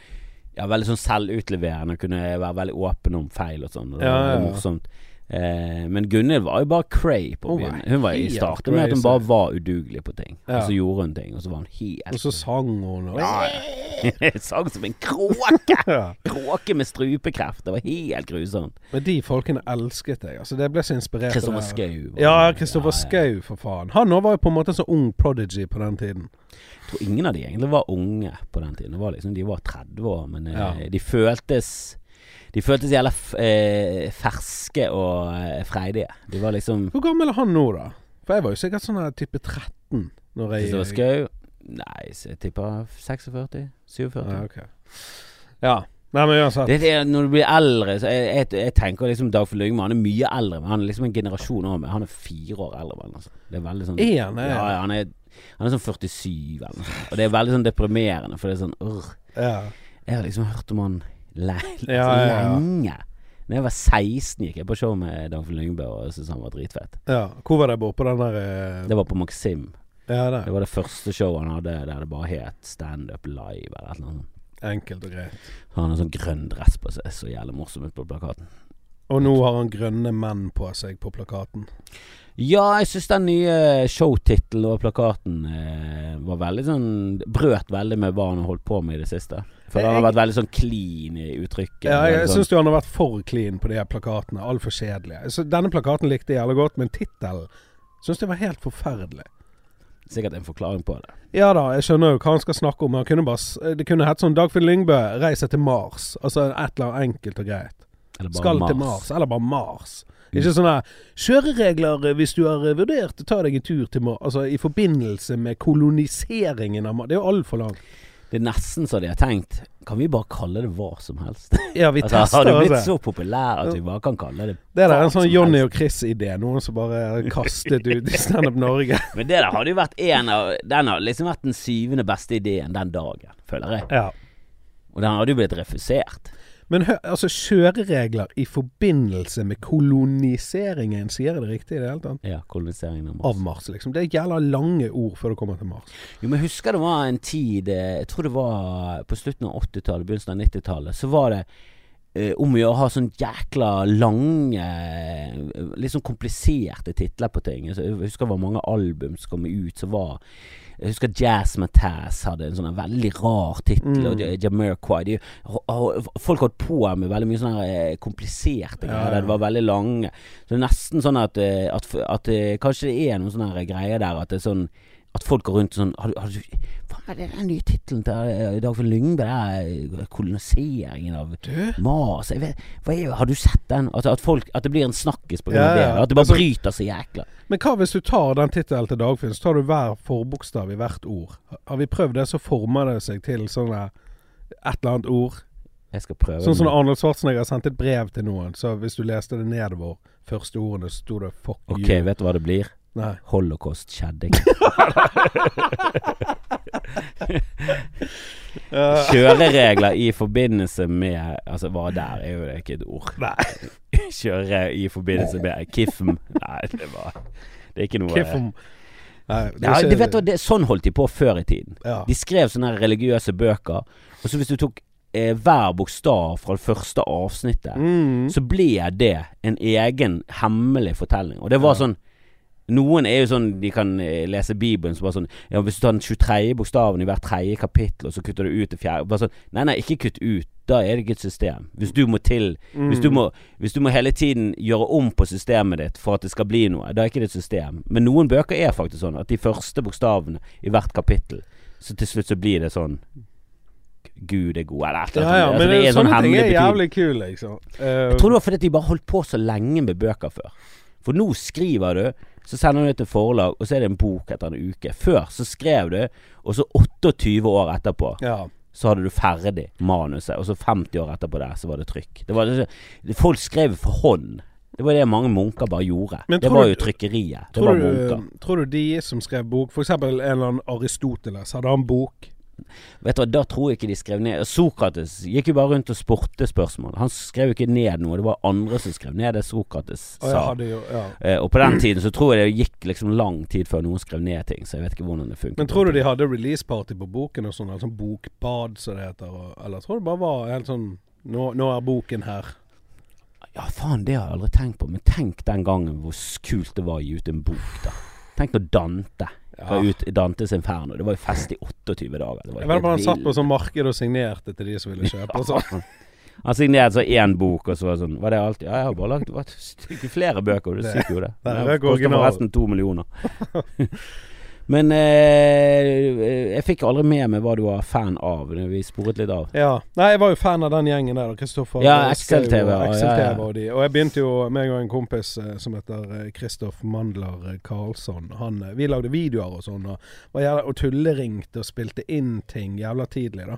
ja, veldig sånn selvutleverende. Kunne være veldig åpen om feil og sånn. Det Ja, var ja, det ja. morsomt. Eh, men Gunhild var jo bare cray på var begynnelsen. Hun var i starten med at hun bare var udugelig på ting. Ja. Og så gjorde hun ting, og så var hun helt Og så sang hun og Sang som en kråke! ja. Kråke med strupekreft. Det var helt grusomt. Men de folkene elsket deg. Altså, det ble så inspirert Kristoffer. Schou. Ja, Kristoffer ja, ja. Schou, for faen. Han òg var jo på en måte en sånn ung prodigy på den tiden. Jeg tror ingen av de egentlig var unge på den tiden. Var liksom, de var 30 år, men eh, Ja. de føltes De føltes jævla eh, ferske og eh, freidige. De var liksom Hvor gammel er han nå, da? For jeg var jo sikkert sånn her type 13 når jeg Kristoffer Schou Nei, så jeg tipper 46? 47? Ja, ok. Ja. Nei, men uansett. Det er det, når du blir eldre så jeg, jeg, jeg tenker liksom Dagfinn Lyngman Han er mye eldre, men han er liksom en generasjon over meg. Han er fire år eldre. enn Altså. Det er veldig sånn Er han, ja, han? ja, han er Han er sånn 47 eller noe sånt. Og det er veldig sånn deprimerende, for det er sånn urr. Ja. Jeg har liksom hørt om han le Ja, ja, ja. lenge. Da jeg var 16 gikk jeg på show med Dagfinn Lyngbø og syntes han var dritfett. ja. Hvor var det borte på den der eh, Det var på Maxim. Ja, Det det. var det første showet han hadde der det bare het standup live eller et eller annet. Enkelt og greit. Han har sånn grønn dress på seg, så jævlig morsom ut på plakaten. Og nå har han grønne menn på seg på plakaten. Ja, jeg syns den nye showtittelen og plakaten eh, var veldig sånn Brøt veldig med hva han har holdt på med i det siste. For han har vært veldig sånn clean i uttrykket. Ja, jeg, jeg sånn- syns han har vært for clean på de her plakatene. Altfor kjedelige. Så denne plakaten likte jeg jævlig godt, men tittelen syns jeg var helt forferdelig. Sikkert en forklaring på det. Ja da, jeg skjønner jo hva han skal snakke om. Han kunne bare, det kunne hett sånn Dagfinn Lyngbø reiser til Mars. Altså et eller annet enkelt og greit. Skal Mars. til Mars, eller bare Mars. Mm. Ikke sånne kjøreregler eh, hvis du har eh, vurdert å ta deg en tur til Mars. Altså i forbindelse med koloniseringen av Mars. Det er jo altfor langt. Det er nesten så de har tenkt Kan vi bare kalle det hva som helst? Ja, vi altså, tester har det blitt så populær at vi bare kan kalle det Det er en sånn Johnny og Chris-idé. Noen som bare kastet ut i Standup Norge. Men det der hadde jo vært en av Den har liksom vært den syvende beste ideen den dagen, føler jeg. Ja. Og den hadde jo blitt refusert. Men hør, altså kjøreregler i forbindelse med koloniseringen, sier jeg det riktig i det hele tatt? Ja, koloniseringen av Mars. Av Mars, liksom. Det er jævla lange ord før du kommer til Mars. Jo, men jeg husker det var en tid eh, Jeg tror det var på slutten av 80-tallet, begynnelsen av 90-tallet. Så var det eh, om å gjøre å ha sånn jækla lange, eh, litt sånn kompliserte titler på ting. Jeg husker det var mange album som kom ut som var Jeg husker Jazz Mataz hadde en sånn veldig rar tittel. Mm. Og ho- Folk holdt på med veldig mye sånne eh, kompliserte greier. ja. Det var veldig lange. Så det er nesten sånn at, at, at, at eh, kanskje det er noen sånne greier der at det er sånn at folk går rundt sånn Har, du- har du Er den nye tittelen til eh, Dagfinn Lyngbe? Det er eh, koloniseringen av Du? Mars vet, er, Har du sett den? Altså at, folk, at det blir en snakkis på grunn Ja, det? At det bare Altså- bryter så jækla. Men hva hvis du tar den tittelen til Dagfinn, så tar du hver forbokstav i hvert ord? Har vi prøvd det, så former det seg til sånn et eller annet ord. Jeg skal prøve. Sånn som når Arnold Schwarzenegger sendte et brev til noen, så hvis du leste det nedover første ordene, så sto det 'fuck Ok, you'. vet du hva det blir? Nei. Holocaust skjedde ikke. Kjøreregler i forbindelse med Altså, hva der er jo det ikke et ord. Nei. Kjøre i forbindelse med Kiffm. Nei, det var Det er ikke noe Kiffen Nei, det Ja, det vet du, det, sånn holdt de på før i tiden. Ja. De skrev sånne religiøse bøker, og så hvis du tok eh, hver bokstav fra det første avsnittet, Mm. så ble det en egen hemmelig fortelling. Og det var sånn Noen er jo sånn De kan eh, lese Bibelen så bare sånn Ja, hvis du tar den 23. bokstaven i hvert tredje kapittel, og så kutter du ut det fjerde Bare sånn Nei, nei, ikke kutt ut. Da er det ikke et system. Hvis du må til hvis, du Mm. må, hvis du må hele tiden gjøre om på systemet ditt for at det skal bli noe, da er ikke det et system. Men noen bøker er faktisk sånn at de første bokstavene i hvert kapittel, så til slutt så blir det sånn Gud er god, eller et eller annet. ja, ja, men Altså, det er sånne sånn sånne ting er jævlig kule, liksom. Uh, Jeg tror det var fordi de bare holdt på så lenge med bøker før. For nå skriver du, så sender du det til forlag, og så er det en bok etter en uke. Før så skrev du, og så 28 år etterpå ja. så hadde du ferdig manuset, og så 50 år etterpå der så var det trykk. Det var, det, folk skrev for hånd. Det var det mange munker bare gjorde. Det var du- jo trykkeriet. Det Tror var du, munker. tror du de som skrev bok, f.eks. en eller annen Aristoteles, hadde han bok? Vet du Da tror jeg ikke de skrev ned Sokrates gikk jo bare rundt og spurte spørsmål. Han skrev jo ikke ned noe, det var andre som skrev ned det Sokrates sa. Ja, sa. jo, ja. Eh, og på den tiden så tror jeg det gikk liksom lang tid før noen skrev ned ting, så jeg vet ikke hvordan det funket. Men tror du de hadde release-party på boken og sånn? Altså bokbad, som det heter? Og, eller tror du det bare var helt sånn nå, nå er boken her. Ja, faen, det har jeg aldri tenkt på. Men tenk den gangen hvor kult det var å gi ut en bok, da. Tenk når Dante ga ut ut Dantes Inferno. Det var jo fest i 28 dager. Det var Jeg vet bare han satt på sånn marked og signerte til de som ville kjøpe og sånn. Han signerte så én bok, og så var det sånn Var det alt? Ja, jeg har bare lagd flere bøker, du Det- syker jo det. det det, Det koster forresten to millioner. Men eh, jeg fikk aldri med meg hva du var fan av. Vi sporet litt av. Ja. Nei, jeg var jo fan av den gjengen der. Kristoffer Ja, Schou og XL-TV, ja, ja, og de. Og jeg begynte jo meg og en kompis eh, som heter Kristoff Mandler eh, Karlsson. Han, eh, vi lagde videoer og sånn, og, jævla, og tulleringte og spilte inn ting jævla tidlig, da.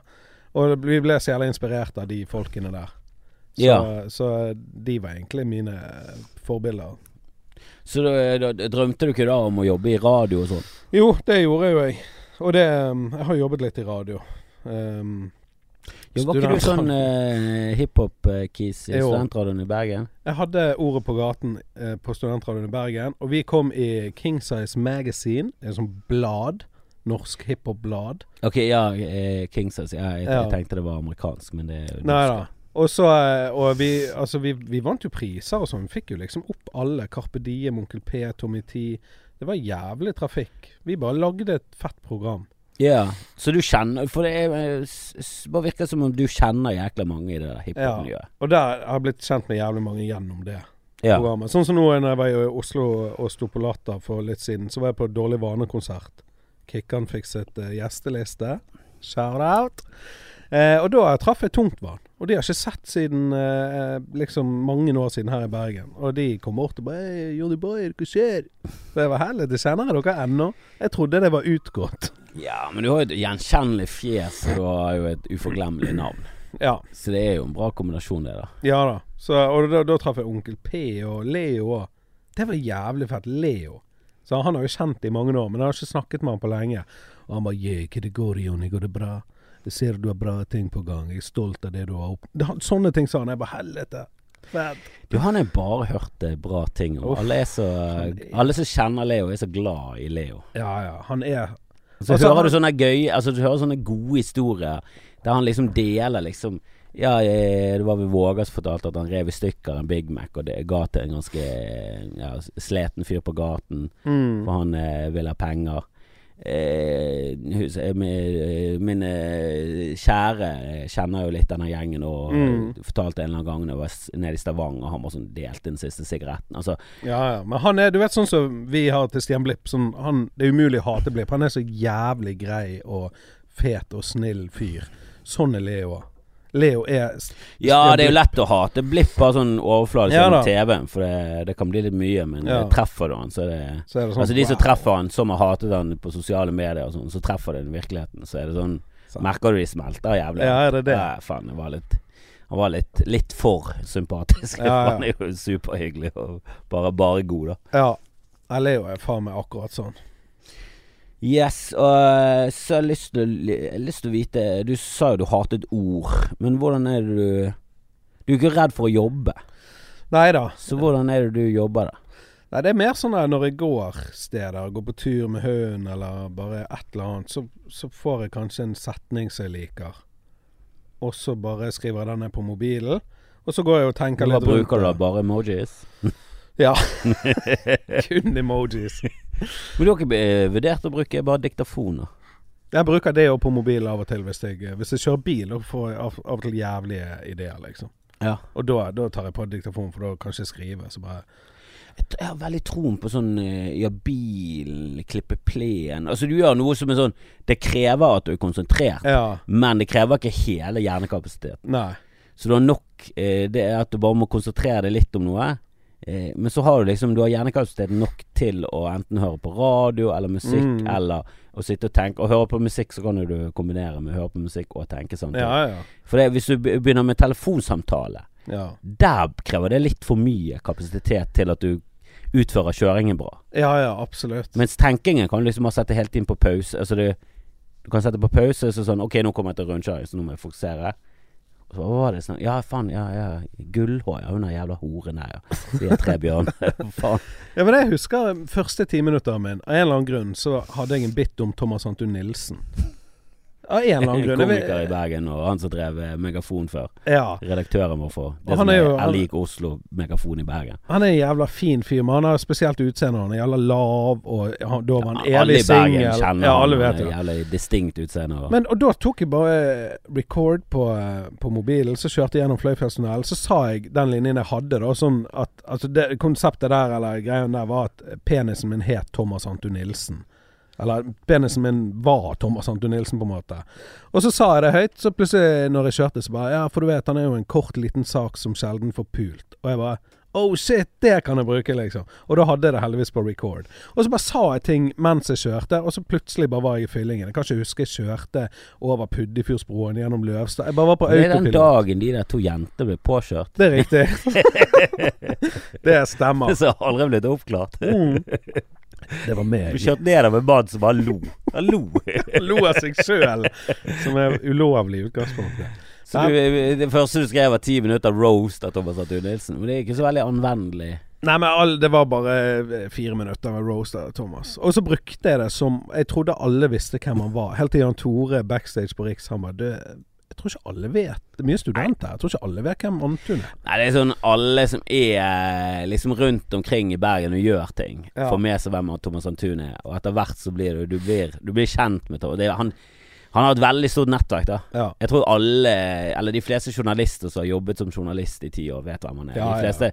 Og vi ble så jævla inspirert av de folkene der. Så, Ja. så de var egentlig mine eh, forbilder. Så da, da, drømte du ikke da om å jobbe i radio og sånn? Jo, det gjorde jo jeg. Og det um, Jeg har jobbet litt i radio. Um, Jo, var ikke du sånn uh, hiphop-kis i studentradioen i Bergen? Jeg hadde Ordet på gaten eh, på Studentradioen i Bergen, og vi kom i King Size Magazine, en sånn blad. Norsk hiphop-blad. Ok, ja, uh, Kingsize. Ja, jeg, Ja. jeg tenkte det var amerikansk, men det er jo Nei norsk. da. Og så eh, Og vi Altså, vi, vi vant jo priser og sånn. Vi fikk jo liksom opp alle. Carpe Diem, Onkel P, Tommy T. Det var jævlig trafikk. Vi bare lagde et fett program. Ja, så du kjenner For det er, eh, bare virker som om du kjenner jækla mange i det hiphop-miljøet. Og der har jeg blitt kjent med jævlig mange gjennom det. Ja. programmet. Sånn som nå når jeg var i Oslo og sto på Latter for litt siden, så var jeg på Dårlig vane-konsert. Kikkan fikk sitt eh, gjesteliste. Shout out. Eh, og da traff jeg Tungtvann. Og de har ikke sett siden eh, liksom mange år siden her i Bergen. Og de kom bort og bare hey, 'Johnny Boyer, hva skjer?' Så jeg var heldig. Kjenner jeg dere ennå? Jeg trodde det var utgått. ja, men du har jo et gjenkjennelig fjes, og du har jo et uforglemmelig navn. Ja. Så det er jo en bra kombinasjon, det, da. Ja da. Så, og da, da traff jeg Onkel P og Leo òg. Det var jævlig fett. Leo. Så han har jo kjent i mange år, men jeg har ikke snakket med han på lenge. Og han bare 'Yeah, hva det går, Jonny? Går det bra?' Jeg ser du har bra ting på gang. Jeg er stolt av det du har opp... Sånne ting sa han. Jeg bare helvete. Fett. Du, han har bare hørt eh, bra ting om. Alle, så, alle som kjenner Leo, er så glad i Leo. Ja, ja. Han er Så Altså, hører du sånne gøye Altså du hører sånne gode historier der han liksom deler liksom Ja, eh, det var ved Våga som fortalte at han rev i stykker en Big Mac og det ga til en ganske ja, sliten fyr på gaten, mm. for han eh, ville ha penger. Eh, eh, min, min eh, kjære eh, kjenner jo litt denne gjengen og Mm. fortalte en eller annen gang da jeg var nede i Stavanger, han var sånn delte den siste sigaretten. Altså, Ja, ja. Men han er, du vet sånn som vi har til Stian Blipp. Sånn, han, det er umulig å hate Blipp. Han er så jævlig grei og fet og snill fyr. Sånn er Leo. Leo er Ja, det er jo lett å hate Blipp bare sånn overflate Ja som da. TV-en, for det, det kan bli litt mye. Men Ja. treffer du han, så det Så er det sånn Altså De som wow. treffer han, som har hatet han på sosiale medier og sånn, så treffer det den virkeligheten. Så er det sånn så. Merker du de smelter jævlig? Ja, er det det? Ja, faen, det var litt Han var litt, litt for sympatisk. Ja, ja. Han er jo superhyggelig og bare, bare god, da. Ja. Ja, Leo er faen meg akkurat sånn. Yes, og eh, så har jeg lyst til, å- lyst til å vite Du sa jo du hatet ord, men hvordan er det du Du er ikke redd for å jobbe, Nei da. så hvordan er det du jobber, da? Nei, det er mer sånn der når jeg går steder, går på tur med hunden eller bare et eller annet, så, så får jeg kanskje en setning som jeg liker. Og så bare skriver jeg den ned på mobilen. Og så går jeg og tenker Hva litt rundt bruker du da? det. Bare emojis? Ja. Kun emojis. Men du har ikke eh, vurdert å bruke bare diktafoner? Jeg bruker det på mobil av og til hvis jeg, hvis jeg kjører bil. Og får av, og til jævlige ideer, liksom. Ja. Og da, da tar jeg på diktafon, for da kan jeg ikke skrive. Så bare Jeg har veldig troen på sånn eh, Ja, bil, klippe plenen Altså du gjør noe som er sånn Det krever at du er konsentrert, Ja. men det krever ikke hele hjernekapasiteten. Nei. Så du har nok eh, Det er at du bare må konsentrere deg litt om noe. Eh, men så har du liksom Du har hjernekapasitet nok til å enten høre på radio eller musikk, Mm. eller å sitte og tenke. Og høre på musikk, så kan du kombinere med å høre på musikk og tenke samtidig. Ja, ja. For det, hvis du begynner med telefonsamtale, Ja, der krever det litt for mye kapasitet til at du utfører kjøringen bra. ja, ja absolutt. Mens tenkingen kan du liksom bare sette helt inn på pause. Altså du, du kan sette på pause, så sånn Ok, nå kommer jeg til rundkjøring, så nå må jeg fokusere. Så hva var det sånn Ja, faen, ja, ja. Gullhår, ja. Hun er jævla horen her, ja. Sier Trebjørn. faen. Ja, men jeg husker første timinuttene min. Av en eller annen grunn så hadde jeg en bit om Thomas Anton Nilsen. Av en eller annen grunn. Komiker i Bergen, og han som drev eh, Megafon før. Ja. Redaktøren vår for det som er jo- er lik Oslo Megafon i Bergen. Han er en jævla fin fyr, men han har spesielt utseende. Han er jævla lav, og han, da var han Ja, alle i Bergen singel. kjenner Ja, han. alle Han vet det. Jævlig distinkt utseende. og- Men, og da tok jeg bare record på, eh, på mobilen, så kjørte jeg gjennom Fløyfjellstunnelen. Så sa jeg den linjen jeg hadde, da, sånn at altså det, Konseptet der, eller greien der, var at penisen min het Thomas Anton Nilsen. Eller penisen min var Thomas Anton Nilsen, på en måte. Og så sa jeg det høyt, så plutselig, når jeg kjørte, så bare Ja, for du vet, han er jo en kort, liten sak som sjelden får pult. Og jeg bare Oh shit, det kan jeg bruke, liksom. Og da hadde jeg det heldigvis på record. Og så bare sa jeg ting mens jeg kjørte, og så plutselig bare var jeg i fyllingen. Jeg kan ikke huske jeg kjørte over Puddefjordsbroen gjennom Løvstad. Jeg bare var på Det er den dagen de der to jentene ble påkjørt. Det er riktig. det stemmer. Det Som aldri blitt oppklart. Mm. Det var Du meg. kjørte ned av en mann som bare lo. Han lo. Lo av seg sjøl, som er ulovlig i utgangspunktet. Så du, det første du skrev var ti minutter roast av Thomas Arthur Nilsen. Men det er ikke så veldig anvendelig. Nei, men all, det var bare eh, fire minutter med roast av Thomas. Og så brukte jeg det som Jeg trodde alle visste hvem han var. Helt til Jan Tore backstage på Riks, han bare «Du, Jeg tror ikke alle vet Det er mye studenter. Jeg tror ikke alle vet hvem Antun er. Nei, det er sånn alle som er liksom rundt omkring i Bergen og gjør ting, Ja. får med seg hvem Thomas Antun er. Og etter hvert så blir du Du blir, du blir kjent med Thomas. Det han, han har et veldig stort nettverk, da. Ja. Jeg tror alle, eller de fleste journalister som har jobbet som journalist i ti år, vet hvem han er. Ja, de fleste ja,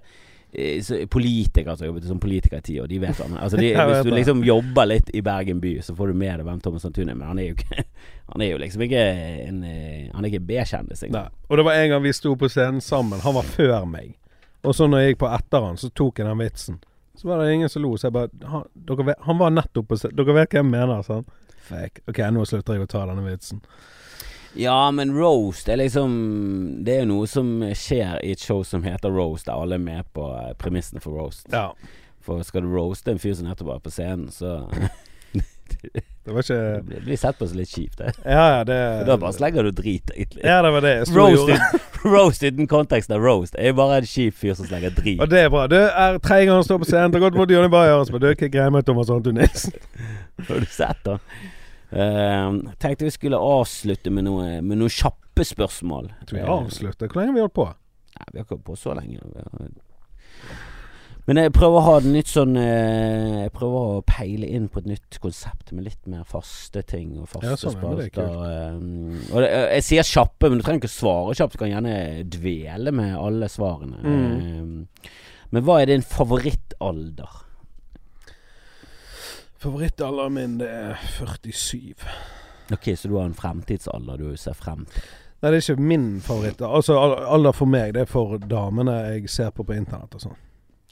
politikere som har jobbet som politiker i ti år, de vet han. Altså, de, hvis du liksom jobber litt i Bergen by, så får du med deg hvem Thomas Santun er. Men han er jo ikke Han er jo liksom ikke en eh, Han er ikke B-kjendis. Engang. Og det var en gang vi sto på scenen sammen. Han var før meg. Og så når jeg gikk på etter han, så tok jeg den vitsen. Så var det ingen som lo. Så jeg bare Han, vet, han var nettopp på scenen. Dere vet hva jeg mener? Fake. Ok, nå slutter jeg å ta denne vitsen. Ja, men roast er liksom Det er jo noe som skjer i et show som heter roast, der alle er med på eh, premissene for roast. Ja. For skal du roaste en fyr som nettopp var på scenen, så Det var ikke Det blir sett på som litt kjipt, det. Ja, ja, det Da bare slenger du drit, egentlig. Ja, det var det jeg Roast, in, roast uten kontekst av roast er jo bare en kjip fyr som slenger drit. Og det er bra. Du er tredje gang han står på scenen. Det har gått mot Jonny Bayer. Du er ikke grei med Thomas Anton Nilsen. Har du sett, da? Uh, tenkte vi skulle avslutte med noe, med noen kjappe spørsmål. Jeg tror vi avslutter. Hvor lenge har vi holdt på? Nei, vi har ikke holdt på så lenge. Men jeg prøver å ha det nytt sånn eh, Jeg prøver å peile inn på et nytt konsept med litt mer faste ting og faste Ja, sånn, er spalter. eh, og det, jeg sier kjappe, men du trenger ikke svare kjapt. Du kan gjerne dvele med alle svarene. Mm. Eh, men hva er din favorittalder? Favorittalderen min det er 47. Ok, så du har en fremtidsalder du ser frem til. Nei, det er ikke min favoritt. Altså alder for meg, det er for damene jeg ser på på internett og sånn.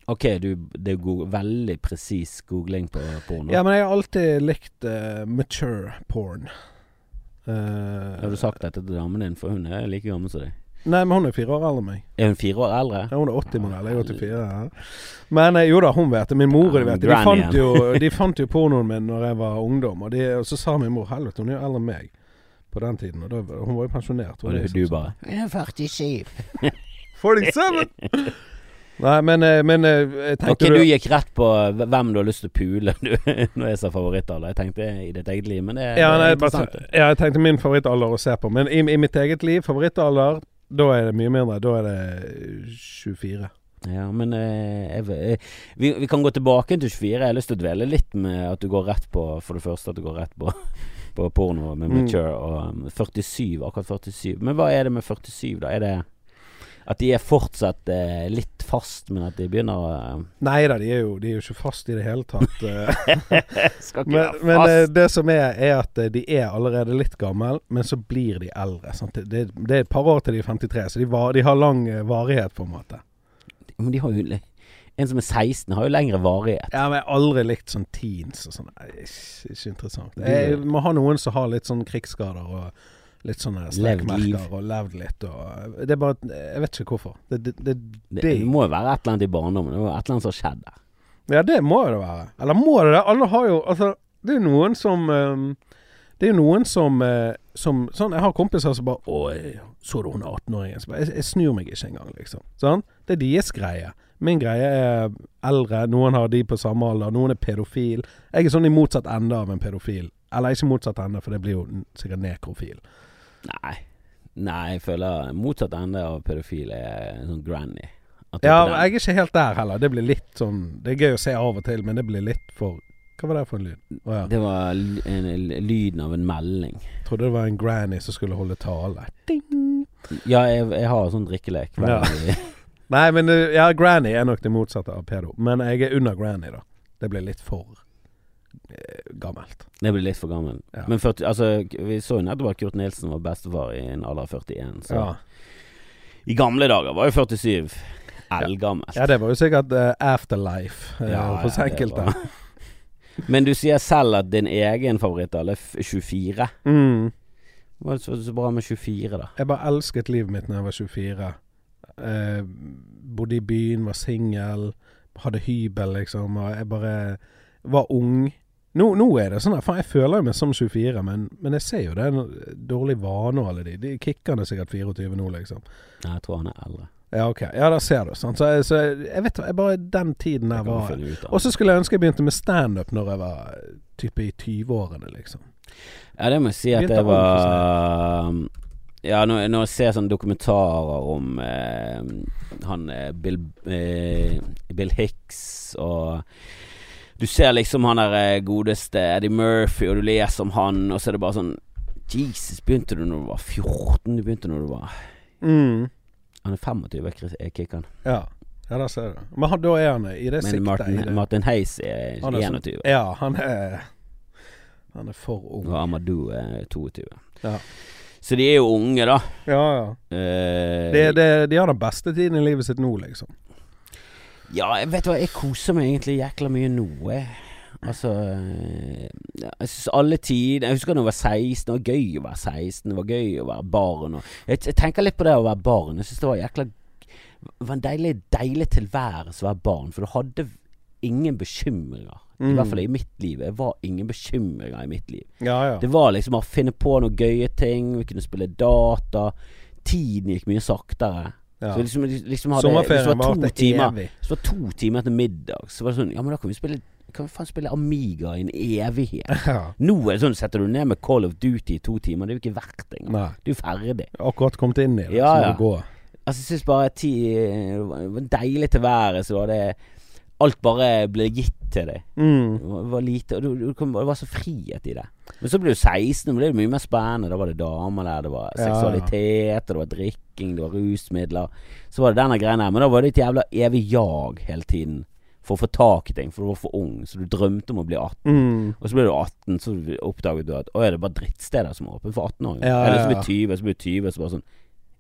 Ok, du, det er veldig presis googling på porno. Ja, men jeg har alltid likt uh, mature porn. Uh, Har du sagt dette til damen din, for hun er like gammel som deg? Nei, men hun er fire år eldre enn meg. Er hun fire år eldre? Ja, hun er 80-modell, jeg er 84. Ja. Men eh, jo da, hun vet det. Min mor vet det. De fant, jo, de fant jo pornoen min når jeg var ungdom, og, de, og så sa min mor helvete, hun er jo eldre enn meg på den tiden. Og da, hun var jo pensjonert. Og du, det du bare Jeg er 47. 47! Nei, men, eh, men eh, jeg Ok, tenkte du gikk rett på hvem du har lyst til å pule du, når jeg sa favorittalder. Jeg tenkte i ditt eget liv, men det, ja, det nei, er bare, interessant. ja, jeg tenkte min favorittalder å se på. Men i, i mitt eget liv, favorittalder, da er det mye mindre. Da er det 24. Ja, men eh, jeg, jeg, vi, vi kan gå tilbake til 24. Jeg har lyst til å dvele litt med at du går rett på For det første at du går rett på, på porno med Mm. mature og um, 47. Akkurat 47. Men hva er det med 47, da? Er det at de er fortsatt eh, litt fast, men at de begynner å eh, Nei da, de er, jo, de er jo ikke fast i det hele tatt. eh. Skal ikke men være men eh, det som er, er at eh, de er allerede litt gammel, men så blir de eldre. Det, det, det er et par år til de er 53, så de, var, de har lang varighet, på en måte. Men de har jo En som er 16, har jo lengre varighet. Ja, men Jeg har aldri likt sånn teens og sånn. Ikke, ikke interessant. Jeg må ha noen som har litt sånn krigsskader og litt sånne strekkmerker og levd litt og Det er bare Jeg vet ikke hvorfor. Det, det, det, Det, må jo være et eller annet i barndommen. Det må være et eller annet som har skjedd der. Ja, det må det være. Eller må det det? Alle har jo Altså, det er jo noen som um, Det er jo noen som, eh, som Sånn, jeg har kompiser som bare Å, så du hun er 18-åringen? Jeg, jeg snur meg ikke engang, liksom. Sånn? Det er deres greie. Min greie er eldre. Noen har de på samme alder. Noen er pedofil. Jeg er sånn i motsatt ende av en pedofil. Eller ikke motsatt ende, for det blir jo sikkert nekrofil. Nei. Nei, jeg føler motsatt ende av pedofil er en sånn granny. Ja, men jeg er ikke helt der heller. Det blir litt sånn Det er gøy å se av og til, men det blir litt for Hva var det for en lyd? Oh, ja. Det var en, lyden av en melding. Trodde det var en granny som skulle holde tale. Ding! Ja, jeg, jeg har sånn drikkelek. Ja. Nei, men uh, ja, granny er nok det motsatte av pedo. Men jeg er under granny, da. Det blir litt for eh, gammelt. Det blir litt for gammel. Ja. Men 40, altså, vi så jo nettopp at Kurt Nilsen var bestefar i en alder av 41. Så Ja. i gamle dager var jo 47 eldgammelt. ja, det var jo sikkert uh, afterlife uh, Ja, for enkelte. Men du sier selv at din egen favorittalder er 24. Mm. Hva er det så- så bra med 24, da? Jeg bare elsket livet mitt da jeg var 24. Eh, bodde i byen, var singel, hadde hybel, liksom. Og jeg bare var ung. Nå, nå er det sånn at faen, jeg føler meg som 24, men, men jeg ser jo det er en dårlig vane og alle de. De kicker er sikkert 24 nå, liksom. Nei, jeg tror han er eldre. Ja, ok. Ja, da ser du. Sant? Så, jeg, så jeg, jeg vet jeg bare den tiden jeg var. Og så skulle jeg ønske jeg begynte med standup når jeg var type i 20-årene, liksom. Ja, det må jeg si at Begynte det var Ja, når, når jeg ser sånne dokumentarer om eh, han Bill, eh, Bill Hicks og Du ser liksom han der eh, godeste Eddie Murphy, og du leser om han, og så er det bare sånn Jesus, begynte du når du var 14? Du begynte når du var Mm. Han er 25, Chris- er Kikkan. Ja. ja, der ser du. Men han, da er han i det Men siktet. Martin, det. Martin Heis er er sånn- 21, Ja, han er Han er for ung. og Amadou er 22. Ja. Så de er jo unge, da. Ja, ja. Eh, de, de, de har den beste tiden i livet sitt nå, liksom. Ja, jeg vet hva, jeg koser meg egentlig jækla mye nå, jeg. Altså eh, Jeg synes alle tider Jeg husker da jeg var 16, det var gøy å være 16, det var gøy å være barn. Og jeg, jeg tenker litt på det å være barn. Jeg synes det var jækla Det var en deilig, deilig tilværelse å være barn, for du hadde ingen bekymringer. I Mm. hvert fall i mitt liv. Det var ingen bekymringer i mitt liv. Ja, ja. Det var liksom å finne på noen gøye ting. Vi kunne spille data. Tiden gikk mye saktere. Ja. Så liksom, liksom hadde, Sommerferien var varte evig. Så var to timer etter middag, så var det sånn Ja, men da kan vi spille Kan vi faen spille Amiga i en evighet? Ja. Nå er det sånn Setter du ned med Call of Duty i to timer, det er jo ikke verdt det engang. Du er ferdig. Akkurat kommet inn i det, Ja, så må ja. det gå. Altså, jeg syns bare ti Det var deilig til været, så var det Alt bare ble gitt til deg. Mm. Det var, lite Og du, du det var så frihet i det. Men så ble du 16, og ble det mye mer spennende. Da var det damer der, det var Ja, seksualitet, det var drikking, det var rusmidler. Så var det denne greia der. Men da var det et jævla evig jag hele tiden for å få tak i ting, for du var for ung. Så du drømte om å bli 18. Mm. Og så ble du 18, så oppdaget du at Å, er det bare drittsteder som er åpne for 18-åringer? Ja, ja, Eller så blir du 20, så blir du 20, så bare sånn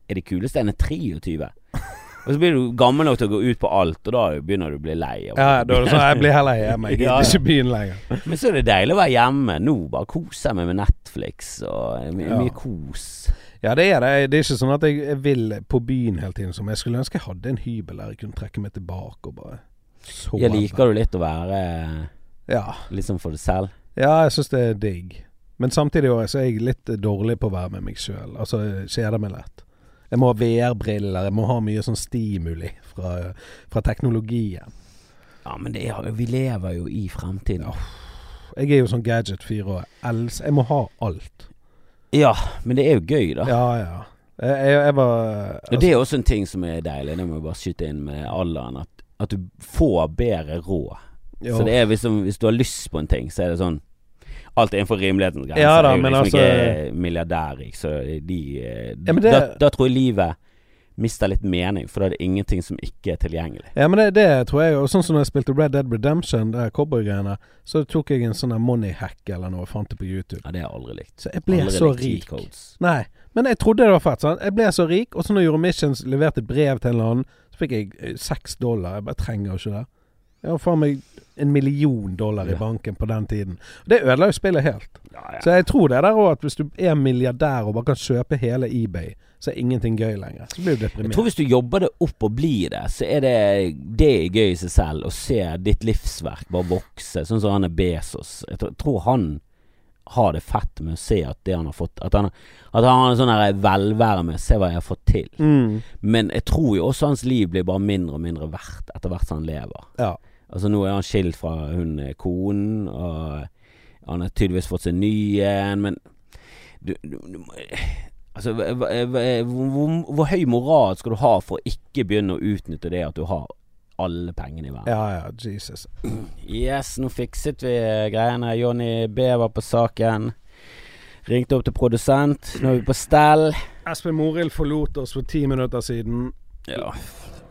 Er det kuleste enn 23? Og så blir du gammel nok til å gå ut på alt, og da begynner du å bli lei. Ja, da er det sånn Jeg blir heller hjemme. Jeg gidder ikke byen lenger. Men så er det deilig å være hjemme. Nå bare kose meg med Netflix og mye, Ja. mye kos. Ja, det er det. Det er ikke sånn at jeg vil på byen hele tiden. Som jeg skulle ønske jeg hadde en hybel der jeg kunne trekke meg tilbake og bare sove. Jeg liker du litt å være Ja. litt sånn for deg selv? ja, jeg syns det er digg. Men samtidig også, så er jeg litt dårlig på å være med meg sjøl. Altså, kjeder meg lett. Jeg må ha VR-briller, jeg må ha mye sånn stimuli fra, fra teknologien. Ja, men det er, vi lever jo i fremtiden. Jeg er jo sånn gadget-fyr og els... Jeg må ha alt. Ja, men det er jo gøy, da. Ja, ja. Jeg, jeg, jeg var Og det er også en ting som er deilig. Det må jeg bare skyte inn med alderen. At, at du får bedre råd. Så det er liksom, hvis du har lyst på en ting, så er det sånn Alt er innenfor rimelighetens grenser. Ja da, jeg er jo liksom altså- ikke milliardærrik, så de eh, Ja, det- da, da tror jeg livet mister litt mening, for da er det ingenting som ikke er tilgjengelig. Ja, men det, det tror jeg Og sånn som når jeg spilte Red Dead Redemption, det cowboygreiene, så tok jeg en sånn money hack eller noe, fant det på YouTube. Ja, det har jeg aldri likt. Så jeg ble Aldri så rik. Nei, men jeg trodde det var fett. sant? Jeg ble så rik, og så når Euromissions leverte brev til en eller annen, så fikk jeg eh, seks dollar. Jeg bare trenger jo ikke det. Jeg har faen meg en million dollar i Ja. banken på den tiden. Det ødela jo spillet helt. Ja, ja. Så jeg tror det der òg, at hvis du er milliardær og bare kan kjøpe hele eBay, så er ingenting gøy lenger. Så blir du Jeg tror hvis du jobber det opp og blir det, så er det Det er gøy i seg selv å se ditt livsverk bare vokse. Sånn som han er Bezos. Jeg tror han har det fett med å se at det han har fått At han, at han har en sånn velvære med 'se hva jeg har fått til'. Mm. Men jeg tror jo også hans liv blir bare mindre og mindre verdt etter hvert som han lever. Ja. Altså Nå er han skilt fra hun eh, konen, og han har tydeligvis fått seg ny en, men du, du, du Altså, hvor, hvor, hvor høy moral skal du ha for å ikke begynne å utnytte det at du har alle pengene i verden? ja, ja, Jesus. Yes, nå fikset vi greiene. Jonny B var på saken. Ringte opp til produsent. Nå er vi på stell. Espen Morild forlot oss for ti minutter siden. Ja,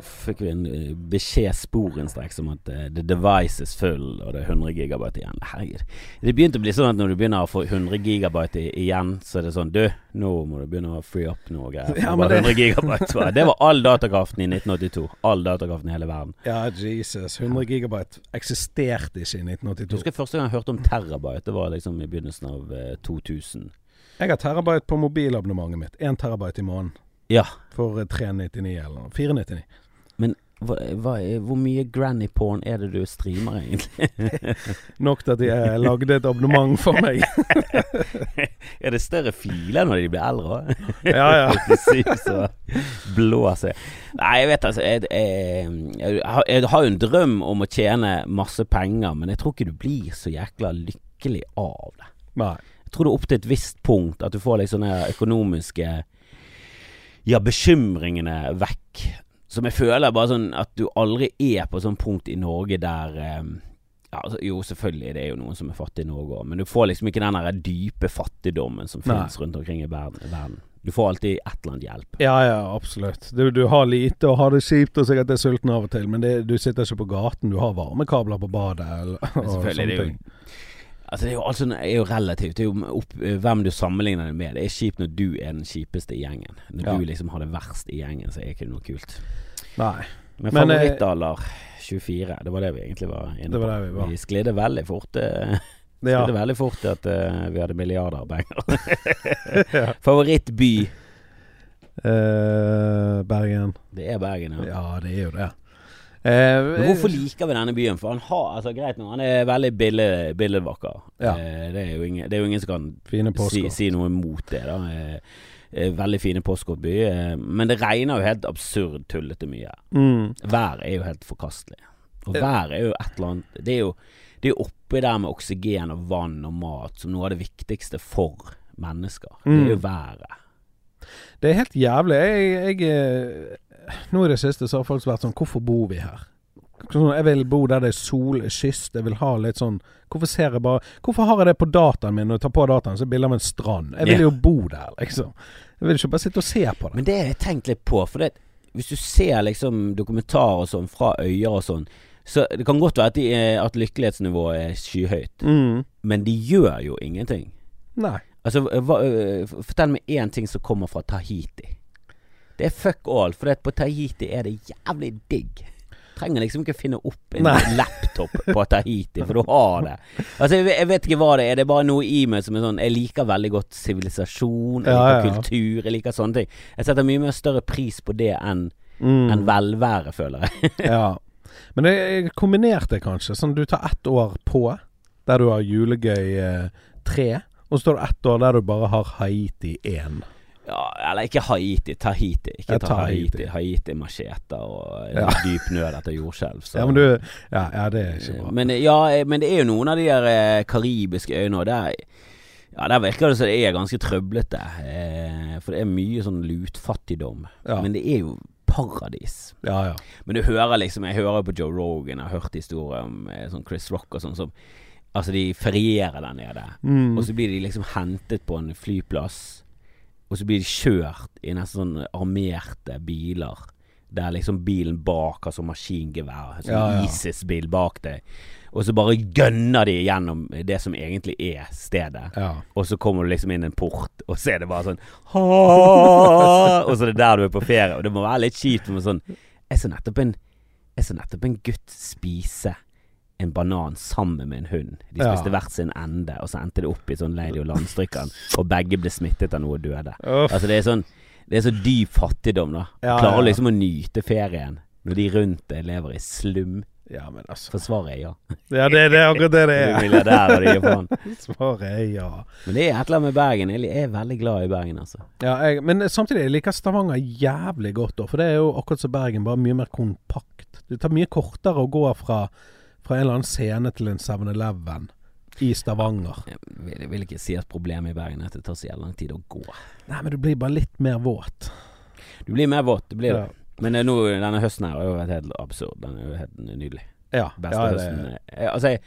fikk vi en eh, beskjed sporenstreks om at uh, the device is full, og det er 100 gigabyte igjen. Herregud. Det begynte å bli sånn at når du begynner å få 100 gigabyte igjen, så er det sånn Du, nå må du begynne å free up noe greier. Ja, det... 100 gigabyte, var. Det var all datakraften i 1982. All datakraften i hele verden. Ja, Jesus. 100 gigabyte eksisterte ikke i 1982. Jeg husker første gang jeg hørte om terabyte. Det var liksom i begynnelsen av eh, uh, 2000. Jeg har terabyte på mobilabonnementet mitt. 1 terabyte i måneden. Ja. For 399 eller 499. Men hva, hva, hvor mye granny-porn er det du streamer, egentlig? Nok til at de lagde et abonnement for meg. er det større filer når de blir eldre òg? ja, ja. de blå seg. Nei, jeg vet altså jeg, jeg, jeg, jeg har jo en drøm om å tjene masse penger, men jeg tror ikke du blir så jækla lykkelig av det. Nei. Jeg tror det er opp til et visst punkt at du får litt sånne økonomiske ja, bekymringene vekk. Som jeg føler bare sånn at du aldri er på sånn punkt i Norge der eh, ja, altså, Jo, selvfølgelig det er jo noen som er fattige i Norge òg, men du får liksom ikke den der dype fattigdommen som finnes rundt omkring i verden. Du får alltid et eller annet hjelp. Ja, ja, absolutt. Du, du har lite og har det kjipt og sikkert er sulten av og til, men det, du sitter ikke på gaten. Du har varmekabler på badet eller, og sånne det jo- ting. Altså Det er jo, altså, det er jo relativt. Det er jo opp, hvem du sammenligner det med. Det er kjipt når du er den kjipeste i gjengen. Når Ja. du liksom har det verst i gjengen, så er ikke det noe kult. Nei. Men eh, favorittalder 24, det var det vi egentlig var inne Det på. vi var. Vi sklidde veldig fort eh, Ja. Sklidde veldig fort til at uh, vi hadde milliarder av penger. ja. Eh, Men hvorfor liker vi denne byen? For han har altså greit nå, han er veldig billig, billedvakker. Ja. Uh, det, er jo ingen, det er jo ingen som kan si, si noe mot det. da Veldig fine postkortby. Eh, men det regner jo helt absurd tullete mye. Mm. Været er jo helt forkastelig. Og været er jo et eller annet Det er jo, det er oppi der med oksygen og vann og mat som noe av det viktigste for mennesker. Det Mm. er jo været. Det er helt jævlig. Jeg, jeg eh, Nå i det siste så har folk vært sånn Hvorfor bor vi her? Sånn, jeg vil bo der det er sol, kyst. Jeg vil ha litt sånn Hvorfor ser jeg bare Hvorfor har jeg det på dataen min? Når jeg tar på dataen, så er det bilde av en strand. Jeg vil jo bo der, liksom. Jeg vil ikke bare sitte og se på det. Men det har jeg tenkt litt på. For det, hvis du ser liksom dokumentarer og sånn fra øyer og sånn, så det kan godt være at, de, er- at lykkelighetsnivået er skyhøyt. Mm. Men de gjør jo ingenting. Nei. Altså, hva, øh, Fortell meg én ting som kommer fra Tahiti. Det er fuck all, for på Tahiti er det jævlig digg. Trenger liksom ikke finne opp en Nei. laptop på Tahiti, for du har det. Altså, jeg, vet- jeg vet ikke hva det er. Det er bare noe i meg som er sånn Jeg liker veldig godt sivilisasjon, jeg liker ja, ja. kultur, jeg liker sånne ting. Jeg setter mye mer større pris på det enn Mm. en velvære, føler jeg. ja. Men jeg, kombinerte det kanskje. Sånn du tar ett år på, der du har julegøy eh, tre. Og så tar du ett år der du bare har Haiti 1. Ja, eller ikke Haiti, Tahiti. Ikke Ja, ta Haiti. Tahiti. Haiti og Ja. dyp nød etter jordskjelv. Ja, men du Ja, ja det er ikke bra. Men, ja, eh, men det er jo noen av de der eh, karibiske øyene, og der ja, Der virker det som det er ganske trøblete. Eh, for det er mye sånn lutfattigdom. Ja. Men det er jo paradis. Ja, ja. Men du hører liksom Jeg hører på Joe Rogan, jeg har hørt historier om eh, sånn Chris Rock og sånn som Altså, de ferierer der nede. Mm. Og så blir de liksom hentet på en flyplass. Og så blir de kjørt i nesten sånn armerte biler. Der liksom bilen bak har sånn maskingevær. Sånn Ja, ja. ISIS-bil bak deg. Og så bare gønner de gjennom det som egentlig er stedet. ja. Og så kommer du liksom inn en port, og så er det bare sånn Og så er det der du er på ferie. Og det må være litt kjipt med sånn Jeg så nettopp en Jeg så nettopp en gutt spise en banan sammen med en hund. De Ja. hvert sin ende, og så endte det opp i sånn Lady og Landstrykkeren, og begge ble smittet av noe og døde. Uff. Altså det er sånn Det er så dyp fattigdom, da. Ja, Klarer ja. liksom å nyte ferien når de rundt deg lever i slum. ja, men altså For svaret er ja. Ja, det, det er akkurat det det er og de er. Svaret er ja. Men det er et eller annet med Bergen. Jeg er veldig glad i Bergen, altså. ja jeg, men samtidig jeg liker Stavanger jævlig godt, da, for det er jo akkurat som Bergen, bare mye mer kompakt. Det tar mye kortere å gå fra, fra en eller annen scene til en 7-Eleven i Stavanger. Jeg vil, jeg vil ikke si at problemet i Bergen er at det tar så jævlig lang tid å gå. Nei, men du blir bare litt mer våt. Du blir mer våt, det blir det. Ja. Men eh, nå, denne høsten her har jo vært helt absurd. Den er jo helt nydelig. Ja, Beste ja, det- høsten. Jeg, Altså, jeg,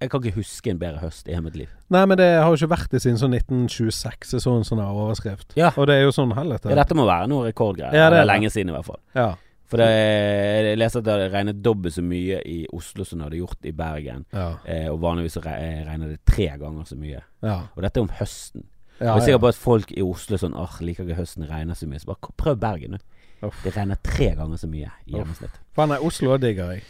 jeg kan ikke huske en bedre høst i hele mitt liv. Nei, men det har jo ikke vært det siden sånn 1926. Jeg så en sånn her overskrift. Ja. Og det er jo sånn helvete. Ja, dette må være noe rekordgreier. Ja, det det er er lenge siden i hvert fall. Ja. For det, jeg leste at det hadde regnet dobbelt så mye i Oslo som det hadde gjort i Bergen. Ja. Eh, og vanligvis så eh, regner det tre ganger så mye. Ja. Og dette er om høsten. ja, og jeg er sikker på at folk i Oslo sånn Åh, liker ikke høsten regner så mye. Så bare prøv Bergen, du. Det regner tre ganger så mye i gjennomsnitt. Faen, nei, Oslo digger jeg.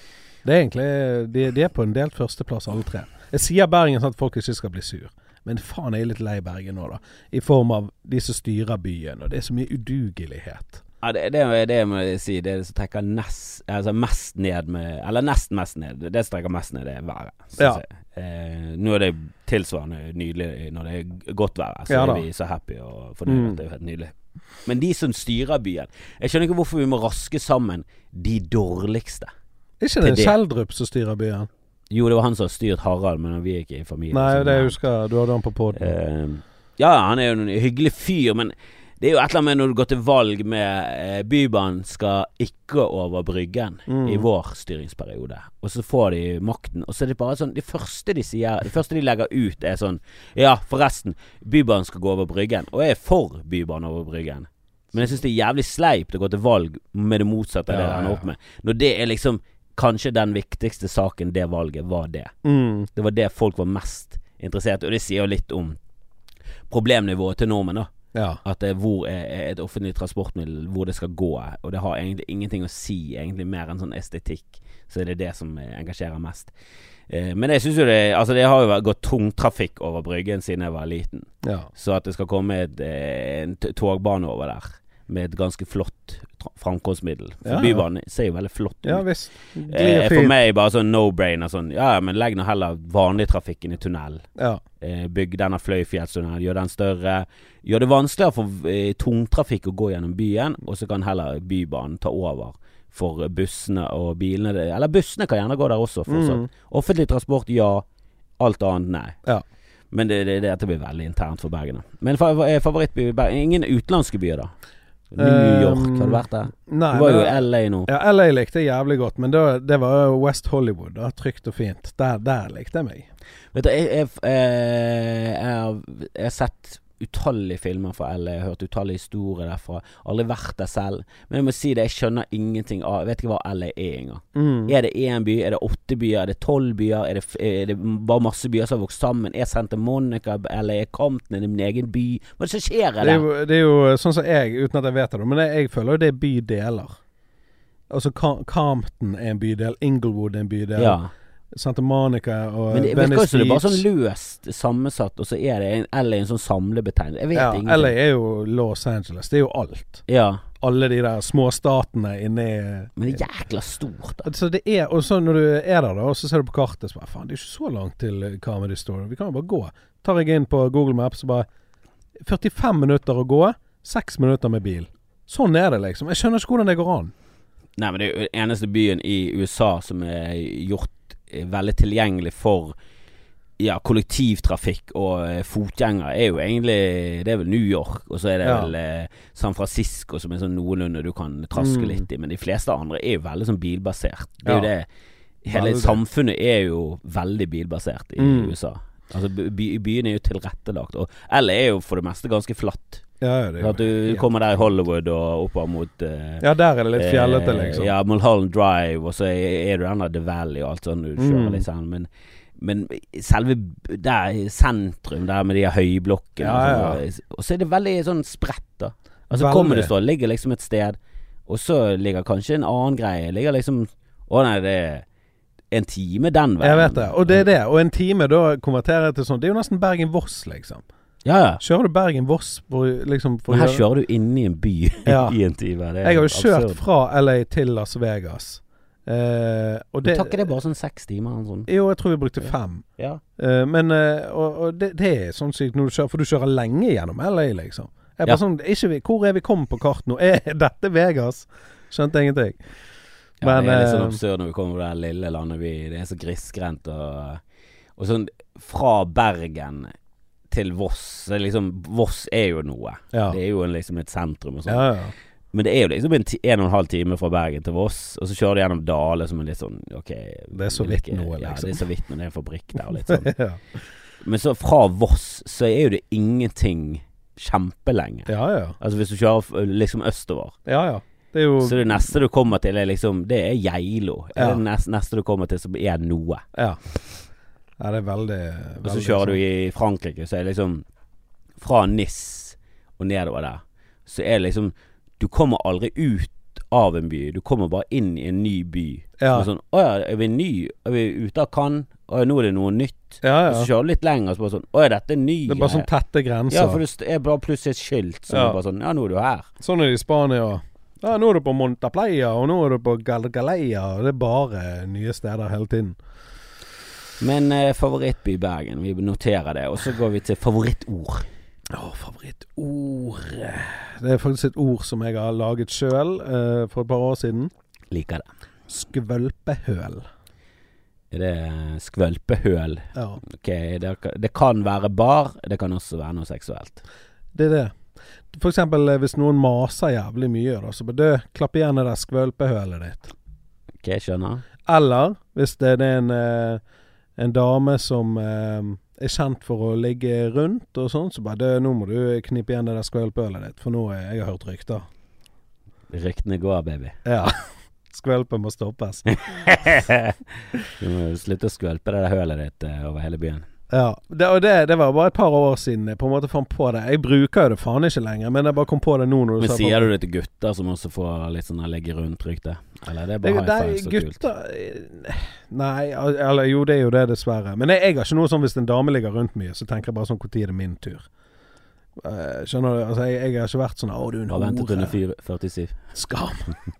Det er egentlig De, de er på en delt førsteplass, alle tre. Jeg sier Bergen sånn at folk ikke skal bli sur. Men faen, jeg er litt lei Bergen nå, da. I form av de som styrer byen, og det er så mye udugelighet. Ja, det, det, det må jeg si. Det som trekker nest, altså mest ned med Eller nesten mest ned. Det som trekker mest ned, det er været. Ja. Eh, nå er det tilsvarende nydelig når det er godt vær. Så Ja er vi så happy og fornøyd. Mm. Det er jo helt nydelig. Men de som styrer byen Jeg skjønner ikke hvorfor vi må raske sammen de dårligste. Er ikke det. Kjeldrup som styrer byen? Jo, det var han som har styrt Harald, men vi er ikke i familie. Nei, det jeg husker Du hadde han på poden. Eh, ja, han er jo en hyggelig fyr, men det er jo et eller annet med når du går til valg med eh, Bybanen skal ikke over Bryggen Mm. i vår styringsperiode. Og så får de makten, og så er det bare sånn Det første de sier Det første de legger ut, er sånn Ja, forresten, Bybanen skal gå over Bryggen. Og jeg er for Bybanen over Bryggen. Men jeg syns det er jævlig sleipt å gå til valg med det motsatte av Ja, det ender opp med. Når det er liksom Kanskje den viktigste saken det valget var det. Mm. Det var det folk var mest interessert i, og det sier jo litt om problemnivået til nordmenn, da. Ja. At det, hvor er et offentlig transportmiddel, hvor det skal gå. Og det har egentlig ingenting å si, egentlig mer enn sånn estetikk. Så er det det som eh, engasjerer mest. Eh, men jeg syns jo det Altså, det har jo gått tungtrafikk over Bryggen siden jeg var liten. ja. Så at det skal komme et, eh, en togbane over der med et ganske flott framkomstmiddel. For Ja. Bybanen ser jo veldig flott ut. Ja visst. Eh, for meg bare sånn no-brainer. Sånn, ja, men legg nå heller vanligtrafikken i tunnel. Ja. Eh, bygg denne Fløyfjellstunnelen, gjør den større. Gjør det vanskeligere for eh, tungtrafikk å gå gjennom byen, og så kan heller Bybanen ta over for bussene og bilene. Eller bussene kan gjerne gå der også, fortsatt. Mm. Offentlig transport, ja. Alt annet, nei. Ja. Men det, det, dette blir veldig internt for Bergen. Men eh, favorittby Bergen Ingen utenlandske byer, da? New York, har du vært der? Nei, Du var jo i LA nå. Ja, LA likte jeg jævlig godt, men da, det var West Hollywood. Da, trygt og fint. Der, der likte jeg meg. Vet du, jeg, jeg, eh, jeg, jeg har sett utallige filmer fra LA, jeg har hørt utallige historier derfra. Aldri vært der selv. Men jeg må si det, jeg skjønner ingenting av Jeg vet ikke hva LA er engang. Mm. Er det én by? Er det åtte byer? Er det tolv byer? Er det, er det bare masse byer som har vokst sammen? Er Santa Monica eller er Compton er det min egen by? Hva er det som skjer Det er, jo, det er jo sånn som jeg, uten at jeg vet det, men jeg, jeg føler jo det er bydeler. Altså Compton er en bydel, Inglewood er en bydel, Ja. Santa Monica og Men det virker som det er bare sånn løst sammensatt, og så er det en, LA en sånn samlebetegnelse. Jeg vet Ja, ingenting. LA er jo Los Angeles. Det er jo alt. Ja, Alle de der småstatene inni men det er jækla stort, da. Så det er, Og så når du er der, da, og så ser du på kartet, så bare faen, det er ikke så langt til Comedy Store. Vi kan jo bare gå. Tar jeg inn på Google Maps, så bare 45 minutter å gå, 6 minutter med bil. Sånn er det, liksom. Jeg skjønner ikke hvordan det går an. Nei, men det er jo eneste byen i USA som er gjort veldig tilgjengelig for ja, kollektivtrafikk og eh, fotgjengere, er jo egentlig Det er vel New York, og så er det Ja. vel eh, San Francisco som er sånn noenlunde du kan traske Mm. litt i. Men de fleste andre er jo veldig sånn bilbasert. Det er jo det Hele Veldig. samfunnet er jo veldig bilbasert i Mm. USA. Altså by, Byene er jo tilrettelagt, og L er jo for det meste ganske flatt. Ja, ja, det At du kommer der i Hollywood og oppover mot eh, Ja, der er det litt fjellete, liksom. Eh, Ja, Mulholland Drive, og så er du den der The Valley og alt sånt. du kjører Mm. litt sånn. Men, men selve der i sentrum, der med de høyblokkene Ja, sånn, og så er det veldig sånn spredt, da. Altså Veldig. kommer du står, ligger liksom et sted, og så ligger kanskje en annen greie. Ligger liksom Å nei, det er en time den veien. Jeg vet det. Og det er det. Og en time, da konverterer jeg til sånn Det er jo nesten Bergen-Voss, liksom. Ja, ja. Kjører du Bergen-Voss liksom Men her kjører du inni en by Ja. i en time. Jeg har jo kjørt fra LA til Las Vegas. Eh, og det tar ikke det bare sånn seks timer? Sånn. Jo, jeg tror vi brukte fem. Ja. Eh, men eh, Og, og det, det er sånn sykt når du kjører For du kjører lenge gjennom LA, liksom. Jeg bare Ja. sånn ikke, Hvor er vi kommet på kart nå? Er dette Vegas? Skjønte ingenting. Ja, Men, det er litt sånn absurd når vi kommer til det lille landet vi Det er så grisgrendt og Og sånn fra Bergen til Voss liksom Voss er jo noe. Ja. Det er jo en, liksom et sentrum og sånn. Ja, ja. Men det er jo liksom en, en og en halv time fra Bergen til Voss, og så kjører du gjennom Dale som er litt sånn Ok Det er så vidt noe, Ja, liksom. det er så vidt når det er en fabrikk der og litt sånn. ja. Men så fra Voss så er jo det ingenting kjempelenge. ja, ja. Altså hvis du kjører liksom østover. Ja, ja. Det jo Så det neste du kommer til er liksom Det er Geilo. Ja. det neste, neste du kommer til som er noe. Ja. Ja, det er veldig, Og så kjører du sånn. i Frankrike, så er det liksom Fra Nis og nedover der, så er det liksom Du kommer aldri ut av en by. Du kommer bare inn i en ny by. Ja. Så sånn Å ja, er vi ny? Er vi ute av Cannes? Å ja, nå er det noe nytt. Ja, Og så kjører du litt lenger, og så bare sånn Å ja, dette er ny Det er bare sånn tette grenser. Ja, for det er bare plutselig et skilt som Ja. er bare sånn Ja, nå er du her. Sånn er det i Spania. Ja, nå er du på Montaplaya, og nå er du på Galgaleia. og Det er bare nye steder hele tiden. Men eh, favorittby Bergen, vi noterer det. Og så går vi til favorittord. Å, favorittord Det er faktisk et ord som jeg har laget sjøl eh, for et par år siden. Liker det. Skvølpehøl. Er det skvølpehøl? Ja, Ok, det, det kan være bar, det kan også være noe seksuelt. det er det. For eksempel eh, hvis noen maser jævlig mye, da, så bare du, klapp igjen det der skvølpehølet ditt. Ok, skjønner. Eller hvis det er en, eh, en dame som eh, er kjent for å ligge rundt og sånn, så bare nå må du knipe igjen det der skvelpølet ditt, for nå er jeg har hørt rykter. Ryktene går, baby. Ja. Skvølpet må stoppes. du må slutte å skvelpe det der hølet ditt eh, over hele byen. Ja, det, og det, det var bare et par år siden jeg på en måte fant på det. Jeg bruker jo det faen ikke lenger, men jeg bare kom på det nå Men sier du det til gutter som også får litt sånn legge rundt-rykte? Eller det er bare det, high five så kult? gutter eh, Nei, eller jo, det er jo det, dessverre. Men jeg, jeg har ikke noe sånn hvis en dame ligger rundt mye, så tenker jeg bare sånn Når er det min tur? Uh, skjønner du? Altså, jeg, jeg har ikke vært sånn 'Å, du er en Har ventet til du er 47. Skam.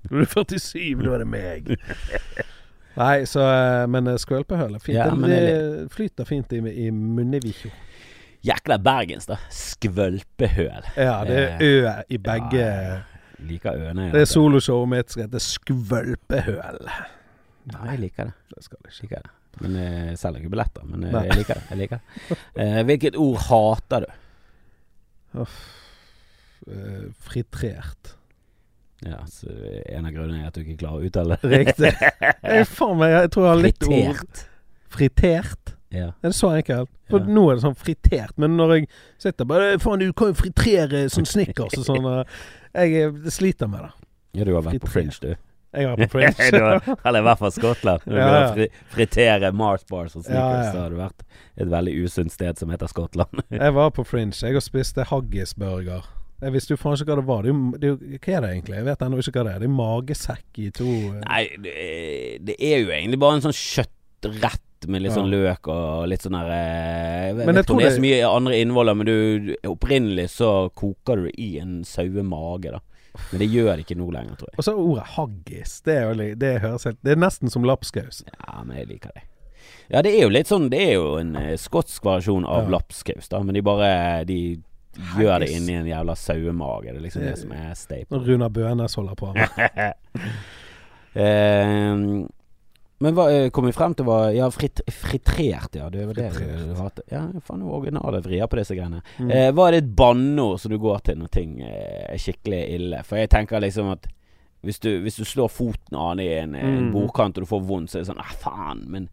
Når du er 47, da er det meg. Nei, så eh, Men eh, fint. Ja, det, det flyter fint i, i munnevikjo. Jækla bergens, da. Skvølpehøl. Ja, det er ø i begge Ja, Liker øene. Det er soloshowet mitt som heter Skvølpehøl. Ja, jeg liker det. Det skal jeg. Liker det. Men jeg selger ikke billetter. Men eh, Nei. jeg liker det. Jeg liker det. Eh, hvilket ord hater du? Eh, fritrert. Ja, så En av grunnene er at du ikke klarer å uttale det. Riktig. Jeg, faen meg, jeg tror jeg har litt ord Fritert. Fritert? Ja. Er det så enkelt? For Ja. nå er det sånn fritert, men når jeg sitter bare Faen, du kan jo fritere som Snickers og sånn. Jeg sliter med det. ja, du har vært på Fringe, du. Jeg har på Fringe. Har- Eller i hvert fall Skottland. Når du Ja, ja. fri, fritere Mars bars og snickers, ja. så har du vært et veldig usunt sted som heter Skottland. Jeg var på Fringe. Jeg og spiste haggisburger. Jeg visste jo faen ikke hva det var. Det det hva er det egentlig? Jeg vet ennå ikke hva det er. Det er magesekk i to eh, Nei, det, det er jo egentlig bare en sånn kjøttrett med litt Ja. sånn løk og litt sånn der eh, Jeg vet ikke om det er så mye andre innvoller, men du opprinnelig så koker du det i en sauemage, da. Men det gjør det ikke nå lenger, tror jeg. Og så ordet haggis. Det, det Det er nesten som lapskaus. Ja, men jeg liker det. Ja, det er jo litt sånn Det er jo en eh, skotsk variasjon av Ja. lapskaus, da, men de bare De gjør det inni en jævla sauemage. Det er liksom det som er staple. Runar Bønes holder på med. Eh, men hva eh, kom vi frem til var Ja, frit, fritrert, ja. Det var det du hater. Ja, faen, originale vrier på disse greiene. Mm. Eh, hva er det et banneord som du går til når ting eh, er skikkelig ille? For jeg tenker liksom at hvis du, hvis du slår foten an i en, en Mm. bordkant og du får vondt, så er det sånn ah, faen. Men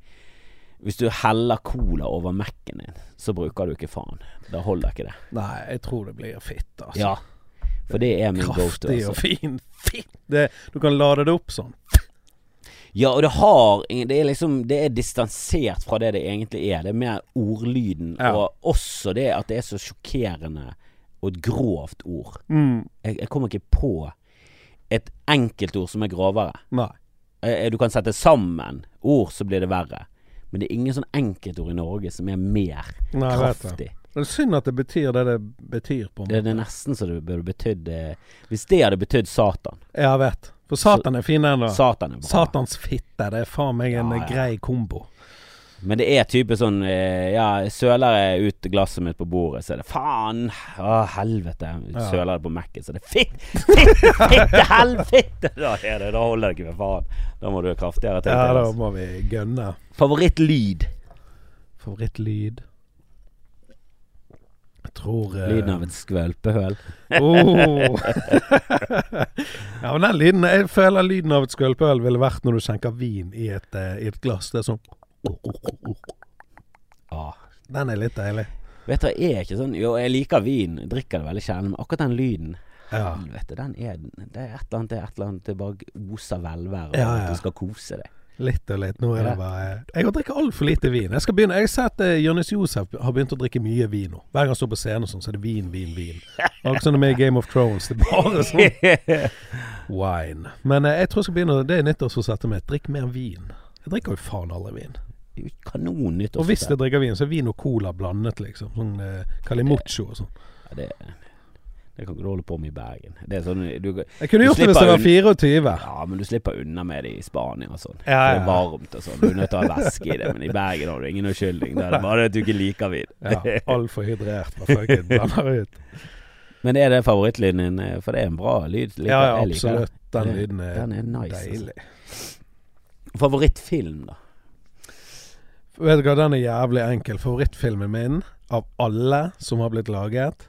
hvis du heller cola over Mac-en din, så bruker du ikke faen. Da holder ikke det. Nei, jeg tror det blir fitt, altså. Ja. For det er min go-to. Kraftig Altså. og fin. Fitt! Du kan lade det opp sånn. Ja, og det har Det er liksom Det er distansert fra det det egentlig er. Det er mer ordlyden, Ja. og også det at det er så sjokkerende og et grovt ord. Mm. Jeg, jeg kommer ikke på et enkeltord som er grovere. Nei. Eh, Du kan sette sammen ord, så blir det verre. Men det er ingen sånn enkeltord i Norge som er mer Nei, kraftig. Det er synd at det betyr det det betyr, på en Det, det er nesten så det burde betydd eh, Hvis det hadde betydd Satan Ja, jeg vet. For Satan er fin det. Satan. Satans fitte. Det er faen meg en Ja, ja. grei kombo. Men det er type sånn eh, Ja, søler jeg ut glasset mitt på bordet, så er det faen Å, helvete. Søler det på Mac-en, så er det fitt, fitte, fitte, helvete! Da er det, da holder det ikke med faen. Da må du kraftigere til. Ja, da må vi gønne. Favorittlyd? Favorittlyd Jeg tror uh... Lyden av et skvølpehøl. Oh. ja, men den lyden Jeg føler lyden av et skvølpehøl ville vært når du skjenker vin i et, uh, i et glass. Det er sånn Ah. Den er litt deilig. Vet du, jeg er ikke sånn Jo, jeg liker vin, drikker det veldig sjelden, men akkurat den lyden Ja. Helvete, den er Det er et eller annet, det er et eller annet Det bare oser velvære, og Ja, at du skal kose deg. Litt og litt. Nå er Ja. det bare Jeg har drukket altfor lite vin. Jeg skal begynne Jeg har sett uh, Jonis Josef har begynt å drikke mye vin nå. Hver gang han står på scenen, og sånn, så er det vin, vin, vin. Akkurat som det er med i Game of Thrones. Det er bare sånn wine. Men uh, jeg tror jeg skal begynne Det er nyttårsforsettet mitt. Drikk mer vin. Jeg drikker jo faen aldri vin. Kanon nytt Og hvis jeg drikker vin, så er vin og cola blandet, liksom. Sånn eh, Calimocho og sånn. ja, det, det kan ikke du holde på med i Bergen. Det er sånn du, Jeg kunne gjort det hvis jeg var 24. Ja, men du slipper unna med det i Spania og sånn. Ja, ja. Det er varmt og sånn. Du er nødt til å ha væske i det. Men i Bergen har du ingen unnskyldning. Det er bare det at du ikke liker vin. Ja, Altfor hydrert. Hva fucken blander ut. Men er det favorittlyden din? eh, For det er en bra lyd. Liker- Ja, ja, absolutt. Den lyden er Den er nice. Altså. deilig. Favorittfilm, da? Vet du hva, den er jævlig enkel. Favorittfilmen min av alle som har blitt laget,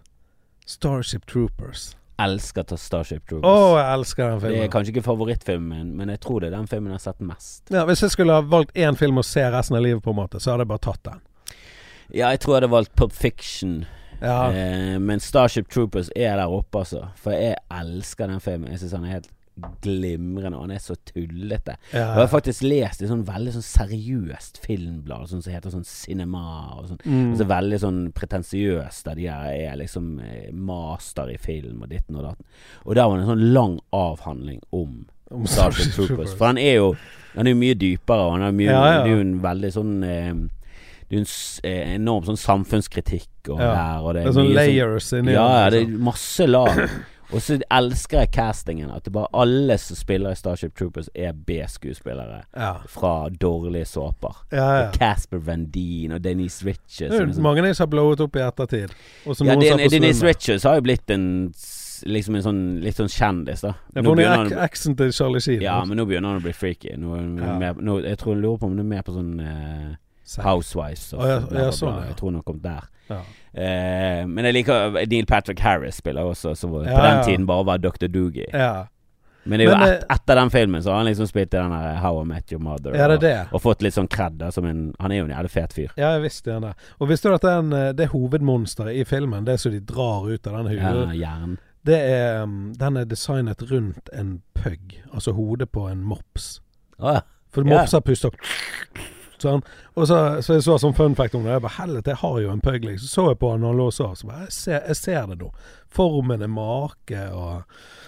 Starship Troopers. Elsker ta Starship Å, Troopers. jeg elsker den filmen. det er kanskje ikke favorittfilmen, min, men jeg tror det er den filmen jeg har sett mest. Ja, hvis jeg skulle ha valgt én film å se resten av livet, på en måte, så hadde jeg bare tatt den. Ja, jeg tror jeg hadde valgt Pop Fiction. Ja, Eh, men Starship Troopers er der oppe, altså. For jeg elsker den filmen. Jeg syns han er helt glimrende, og han er så tullete. ja, Og jeg har faktisk lest et sånn veldig sånn seriøst filmblad sånn som heter sånn Cinema og sånn. mm. Altså veldig sånn pretensiøst, der de her er liksom eh, master i film og ditten og datten. Og der var det en sånn lang avhandling om Om Starship Troopers. For han er jo Han er jo mye dypere, og han er, mye, Ja, ja. det er jo en veldig sånn eh, Det er en eh, enorm sånn samfunnskritikk og Ja. der, og det Det er, er sånn mye sånn- inni Ja, det er liksom. masse lag. Og så elsker jeg castingen. At det bare alle som spiller i Starship Troopers, er B-skuespillere Ja. fra dårlige såper. Ja, ja. Casper Van Dien og Denise Richards. Det er jo mange av de som har blowet opp i ettertid. Ja, Den, Denise. Richards har jo blitt en Liksom en sånn litt sånn kjendis, da. Ja, for hun er eksen til Charlie Sheen. ja, men nå begynner han å bli freaky. Nå, Ja. mer- nå, jeg tror hun lurer på om hun er med på sånn eh. Housewives. og Å, ja, ja, sånn, ja. Jeg tror har kommet der. Ja. Eh, men jeg liker Neil Patrick Harris spiller også, som på den ja. tiden bare var Dr. Doogie. ja. Men det er jo Men, et, etter den filmen så har han liksom spilt i den der How I Met Your Mother. Ja, det er og, det. og fått litt sånn kred. da, som en- Han er jo en jævlig fet fyr. Ja, jeg visste det. Og visste du at den, eh, det hovedmonsteret i filmen, det som de drar ut av den Ja, hulen, det er um, Den er designet rundt en pug. Altså hodet på en mops. Mops For Ja. mopser puster Sånn. Og så, så jeg så som fun fact om det. Jeg bare helvete, jeg har jo en pug, liksom. Så så jeg på han når han lå sov. Så bare, jeg ser, jeg ser det nå. Formen er make og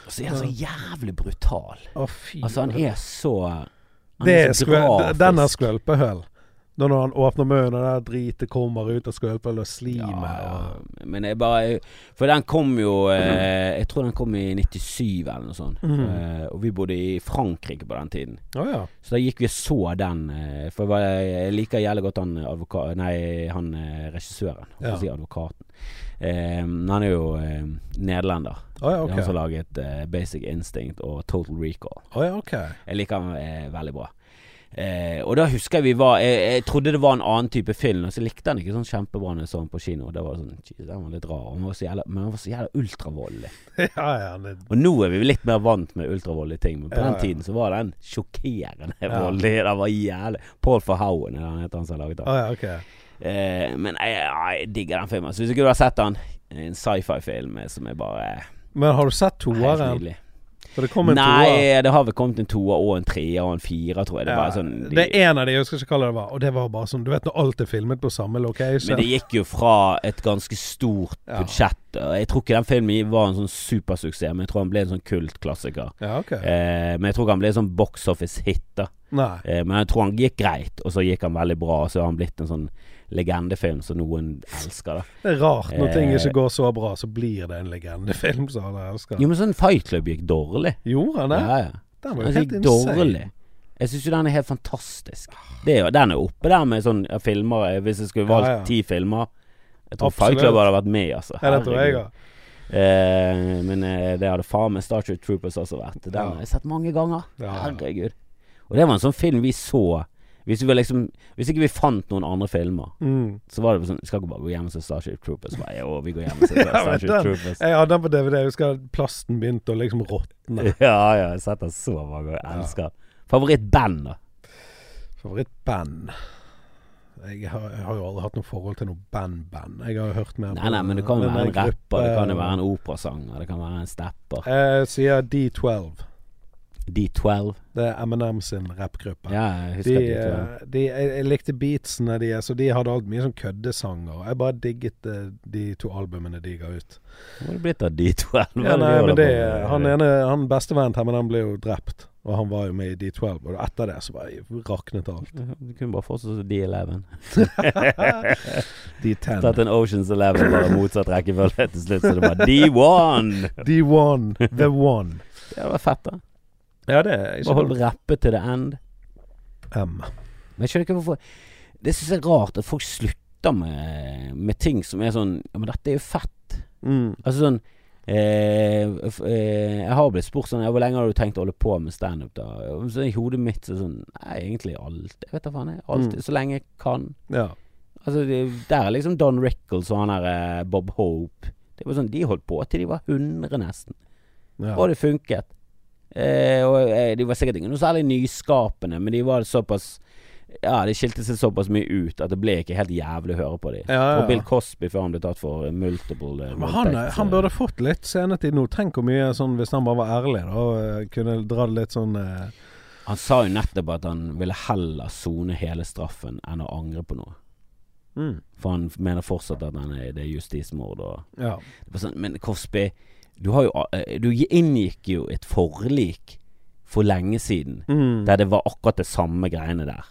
Og så er han så jævlig brutal. Å, fy. Altså, han er så Han det er så grafisk. den er skvølpehull. Når han åpner munnen, og det dritet kommer ut av skvølpehull og slimet. Ja, ja. Men jeg bare For den kom jo eh, Jeg tror den kom i 97 eller noe sånt. Mm. Eh, og vi bodde i Frankrike på den tiden. Oh, ja. Så da gikk vi og så den. eh, for jeg, jeg liker jævlig godt han advoka... Nei, han eh, regissøren. Ja. Si advokaten. Eh, han er jo eh, nederlender. Oh, er Han som har laget Basic Instinct og Total Recall. Oh, ja, ok. Jeg liker han veldig bra. Eh, og da husker jeg vi var jeg, jeg trodde det var en annen type film, og så likte han ikke sånn kjempebra når jeg så den på kino. Da var det sånn den var litt rar. Han var så jævla, men han var så jævla ultravoldelig. ja, ja. Det, Og nå er vi litt mer vant med ultravoldelige ting, men på Ja, den tiden så var den sjokkerende Ja. voldelig. Det var jævlig Paul Verhoeven er han heter han som har laget den. Oh, ja, okay. Eh, men jeg, jeg digger den filmen. Så hvis ikke du har sett den, en sci-fi-film som er bare Men har du sett toeren? For det kom en toer. Nei, det har vel kommet en toer og en treer og en firer, tror jeg. Det Ja, sånn de, det er en av de, jeg husker ikke hva det var. Og det var bare sånn Du vet når alt er filmet på samme location? Men det gikk jo fra et ganske stort Ja. budsjett. Jeg tror ikke den filmen var en sånn supersuksess, men jeg tror han ble en sånn kultklassiker. Ja, ok. Eh, men jeg tror ikke han ble en sånn box office-hit, da. Eh, men jeg tror han gikk greit, og så gikk han veldig bra, og så har han blitt en sånn legendefilm som noen elsker, da. Det er rart når ting Eh. ikke går så bra, så blir det en legendefilm som alle elsker. Jo, men sånn Fight Club gikk dårlig. Gjorde han det? Ja, ja. Den var jo helt gikk insane. dårlig. Jeg syns jo den er helt fantastisk. Det er den er oppe der med sånn ja, filmer eh, Hvis jeg skulle valgt Ja, ja. ti filmer Jeg tror Absolutt. Fight Club hadde vært med, altså. Ja, det tror jeg òg. Eh, men eh, det hadde faen meg Star Trek Troopers også vært. Den Ja. har jeg sett mange ganger. Herregud. Og det var en sånn film vi så Hvis, vi liksom, hvis ikke vi fant noen andre filmer, Mm. så var det sånn Skal ikke bare gå hjem og se Starship Troopers? Bare, jo, vi går hjem og ser Starship den- Troopers. Jeg hadde den på DVD. Jeg husker plasten begynte å liksom råtne. Ja, ja, jeg har sett den så mange ganger. Elsker Favorittband, da? Favorittband jeg har, jeg har jo aldri hatt noe forhold til noe band-band. Jeg har jo hørt mer Nei, nei, men det kan jo være en rapper, det kan jo være en operasanger, det kan være en stepper. Jeg sier D12. D12. Det er Eminem sin rappgruppe. Ja, jeg De, husker D12. eh, de, jeg, jeg likte beatsene deres, og de hadde alt mye sånn køddesanger. Jeg bare digget de, de to albumene de ga ut. Hvor er det blitt av D12? Er Ja, nei, de men det, han ene Han bestevennen til Eminem ble jo drept, og han var jo med i D12. Og etter det så bare raknet alt. Du kunne bare fortsatt som D11. D10. Tatt en Oceans Eleven, bare motsatt rekkefølge til slutt, så det var D1! D1. The One. Det var fett, da. Ja, det er Bare hold rappe til the end. M. Men jeg skjønner ikke hvorfor Det syns jeg er rart at folk slutter med, med ting som er sånn Ja, men dette er jo fett. Mm. Altså sånn eh, f- eh, Jeg har blitt spurt sånn ja, Hvor lenge har du tenkt å holde på med standup, da? Så I hodet mitt så sånn Nei, egentlig alltid. Jeg vet da faen. jeg. alt, Mm. Så lenge jeg kan. Ja. Altså, det, der er liksom Don Rickles og han der eh, Bob Hope. Det var sånn, De holdt på til de var 100 nesten. ja. Og det funket. Eh, og eh, De var sikkert ikke noe særlig nyskapende, men de var såpass Ja, de skilte seg såpass mye ut at det ble ikke helt jævlig å høre på dem. Ja, ja, Og Bill. Cosby før han ble tatt for eh, multiple eh, Men han, han burde fått litt scenetid nå. Tenk hvor mye sånn Hvis han bare var ærlig, da. Og kunne dra det litt sånn eh, Han sa jo nettopp at han ville heller sone hele straffen enn å angre på noe. mm. For han mener fortsatt at han er, det er justismord og Ja. Det sånn, Men Cosby, du har jo eh, Du inngikk jo et forlik for lenge siden Mm. der det var akkurat det samme greiene der.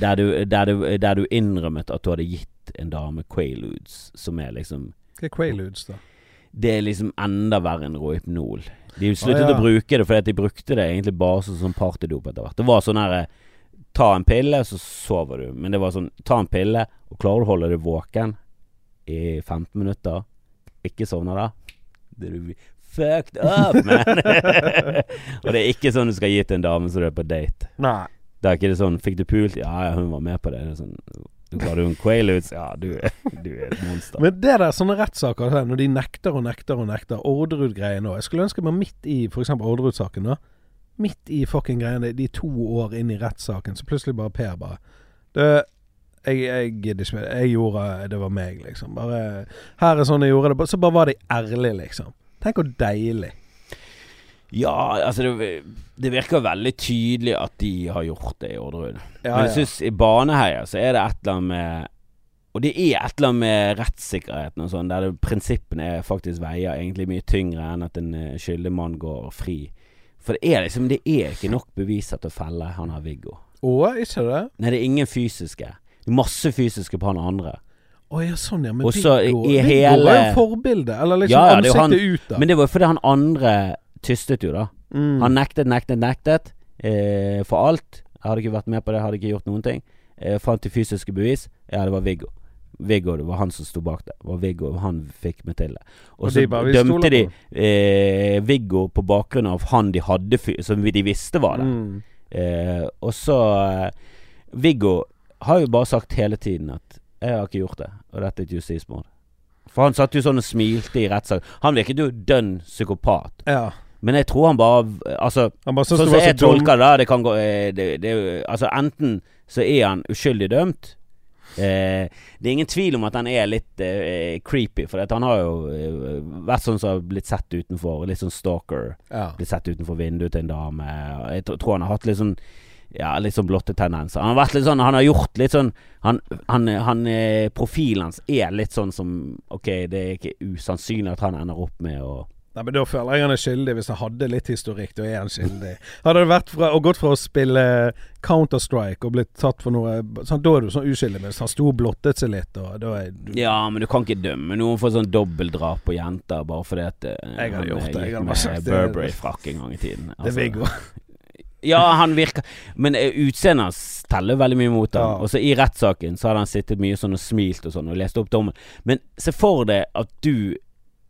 Der du, der, du, der du innrømmet at du hadde gitt en dame Quaaludes, som er liksom Hva er Quaaludes, da? Det er liksom enda verre enn Rohypnol. De sluttet Å, ja. å bruke det fordi at de brukte det egentlig bare som sånn partydop etter hvert. Det var sånn her Ta en pille, så sover du. Men det var sånn Ta en pille, og klarer du å holde deg våken i 15 minutter, ikke sovne da, det er du fucked up, man. og det er ikke sånn du skal gi til en dame som du er på date. Nei. Det er ikke det sånn Fikk du pult? Ja, ja, hun var med på det. det er sånn, du Klarer du en Quaaludes? Ja, du, er- du er et monster. Men det der sånne rettssaker når de nekter og nekter og nekter Orderud-greien òg Jeg skulle ønske meg midt i f.eks. Orderud-saken, da. Midt i fucking greiene, de to år inn i rettssaken, så plutselig bare Per bare det, jeg, jeg gidder ikke mer. Jeg gjorde Det var meg, liksom. Bare Her er sånn jeg gjorde det. Så bare var de ærlige, liksom. Tenk hvor deilig. Ja, altså det, det virker veldig tydelig at de har gjort det i Orderud. Ja, Men jeg syns i Baneheia så er det et eller annet med Og det er et eller annet med rettssikkerheten og sånn, der det, prinsippene faktisk veier egentlig mye tyngre enn at en skyldemann skyldig mann går fri. For det er liksom Det er ikke nok beviser til å felle han her Viggo. Å, ikke det? Nei, det er ingen fysiske. Masse fysiske på han andre. Å ja, sånn ja. Men Og så Viggo i hele- var jo forbildet. Eller liksom Ja, ja, ansiktet er jo da. Men det var jo fordi han andre tystet jo, da. Mm. Han nektet, nektet, nektet eh, for alt. Jeg hadde ikke vært med på det, hadde ikke gjort noen ting. Eh, fant til fysiske bevis. Ja, det var Viggo. Viggo, det var han som sto bak det. Det var Viggo, han fikk meg til det. Og, Og så de dømte de eh, Viggo på bakgrunn av han de hadde, som de visste var det. Mm. Eh, og så eh, Viggo har jo bare sagt hele tiden at 'jeg har ikke gjort det', og dette er et justismord. For han satt jo sånn og smilte i rettssak. Han virket jo dønn psykopat. Ja. Men jeg tror han bare Altså, Han bare sånn som så jeg tolker det, det kan gå eh, det, det, Altså, enten så er han uskyldig dømt. Eh, det er ingen tvil om at han er litt eh, creepy, for han har jo eh, vært sånn som har blitt sett utenfor. Litt sånn stalker. Ja. Blitt sett utenfor vinduet til en dame. Jeg tror han har hatt litt sånn ja, litt sånn blotte tendenser. Han har vært litt sånn Han har gjort litt sånn Han, han, han eh, Profilen hans er litt sånn som Ok, det er ikke usannsynlig at han ender opp med å Nei, men Da føler jeg han er skyldig, hvis han hadde litt historikk. Da er han skyldig. Hadde det vært fra, og gått fra å spille Counter-Strike og blitt tatt for noe sånn, Da er du sånn uskyldig, mens han sto og blottet seg litt. Og da er du Ja, men du kan ikke dømme noen for sånn dobbeltdrap på jenter bare fordi at eh, Jeg hadde han, gjort eh, det, jeg har hadde med det. Burberry-frakk en gang i tiden. Det er Viggo. Ja, han virker Men eh, utseendet hans teller veldig mye mot ham. Ja. Og så i rettssaken så hadde han sittet mye sånn og smilt og sånn og lest opp dommen. Men se for deg at du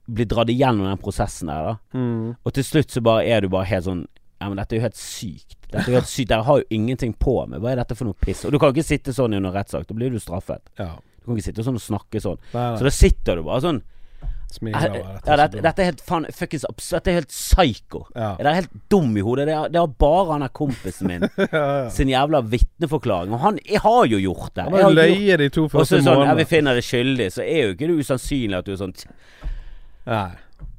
blir dratt igjennom den prosessen der, da. Mm. Og til slutt så bare er du bare helt sånn Ja, men dette er jo helt sykt. Dette er jo helt sykt. Dere har jo ingenting på meg. Hva er dette for noe piss? Og du kan ikke sitte sånn under rettssak. Da blir du straffet. Ja. Du kan ikke sitte sånn og snakke sånn. Nei, Så da sitter du bare sånn Smiler ja, over dette, dette. dette er helt faen fuckings Dette er helt psycho. Ja. Er helt dum i hodet? Det det er bare han der kompisen min ja, ja. sin jævla vitneforklaring. Og han jeg har jo gjort det. Han har har løyet de to Og så første er sånn, ja, vi finner det skyldig, så er jo ikke det usannsynlig at du er sånn Nei.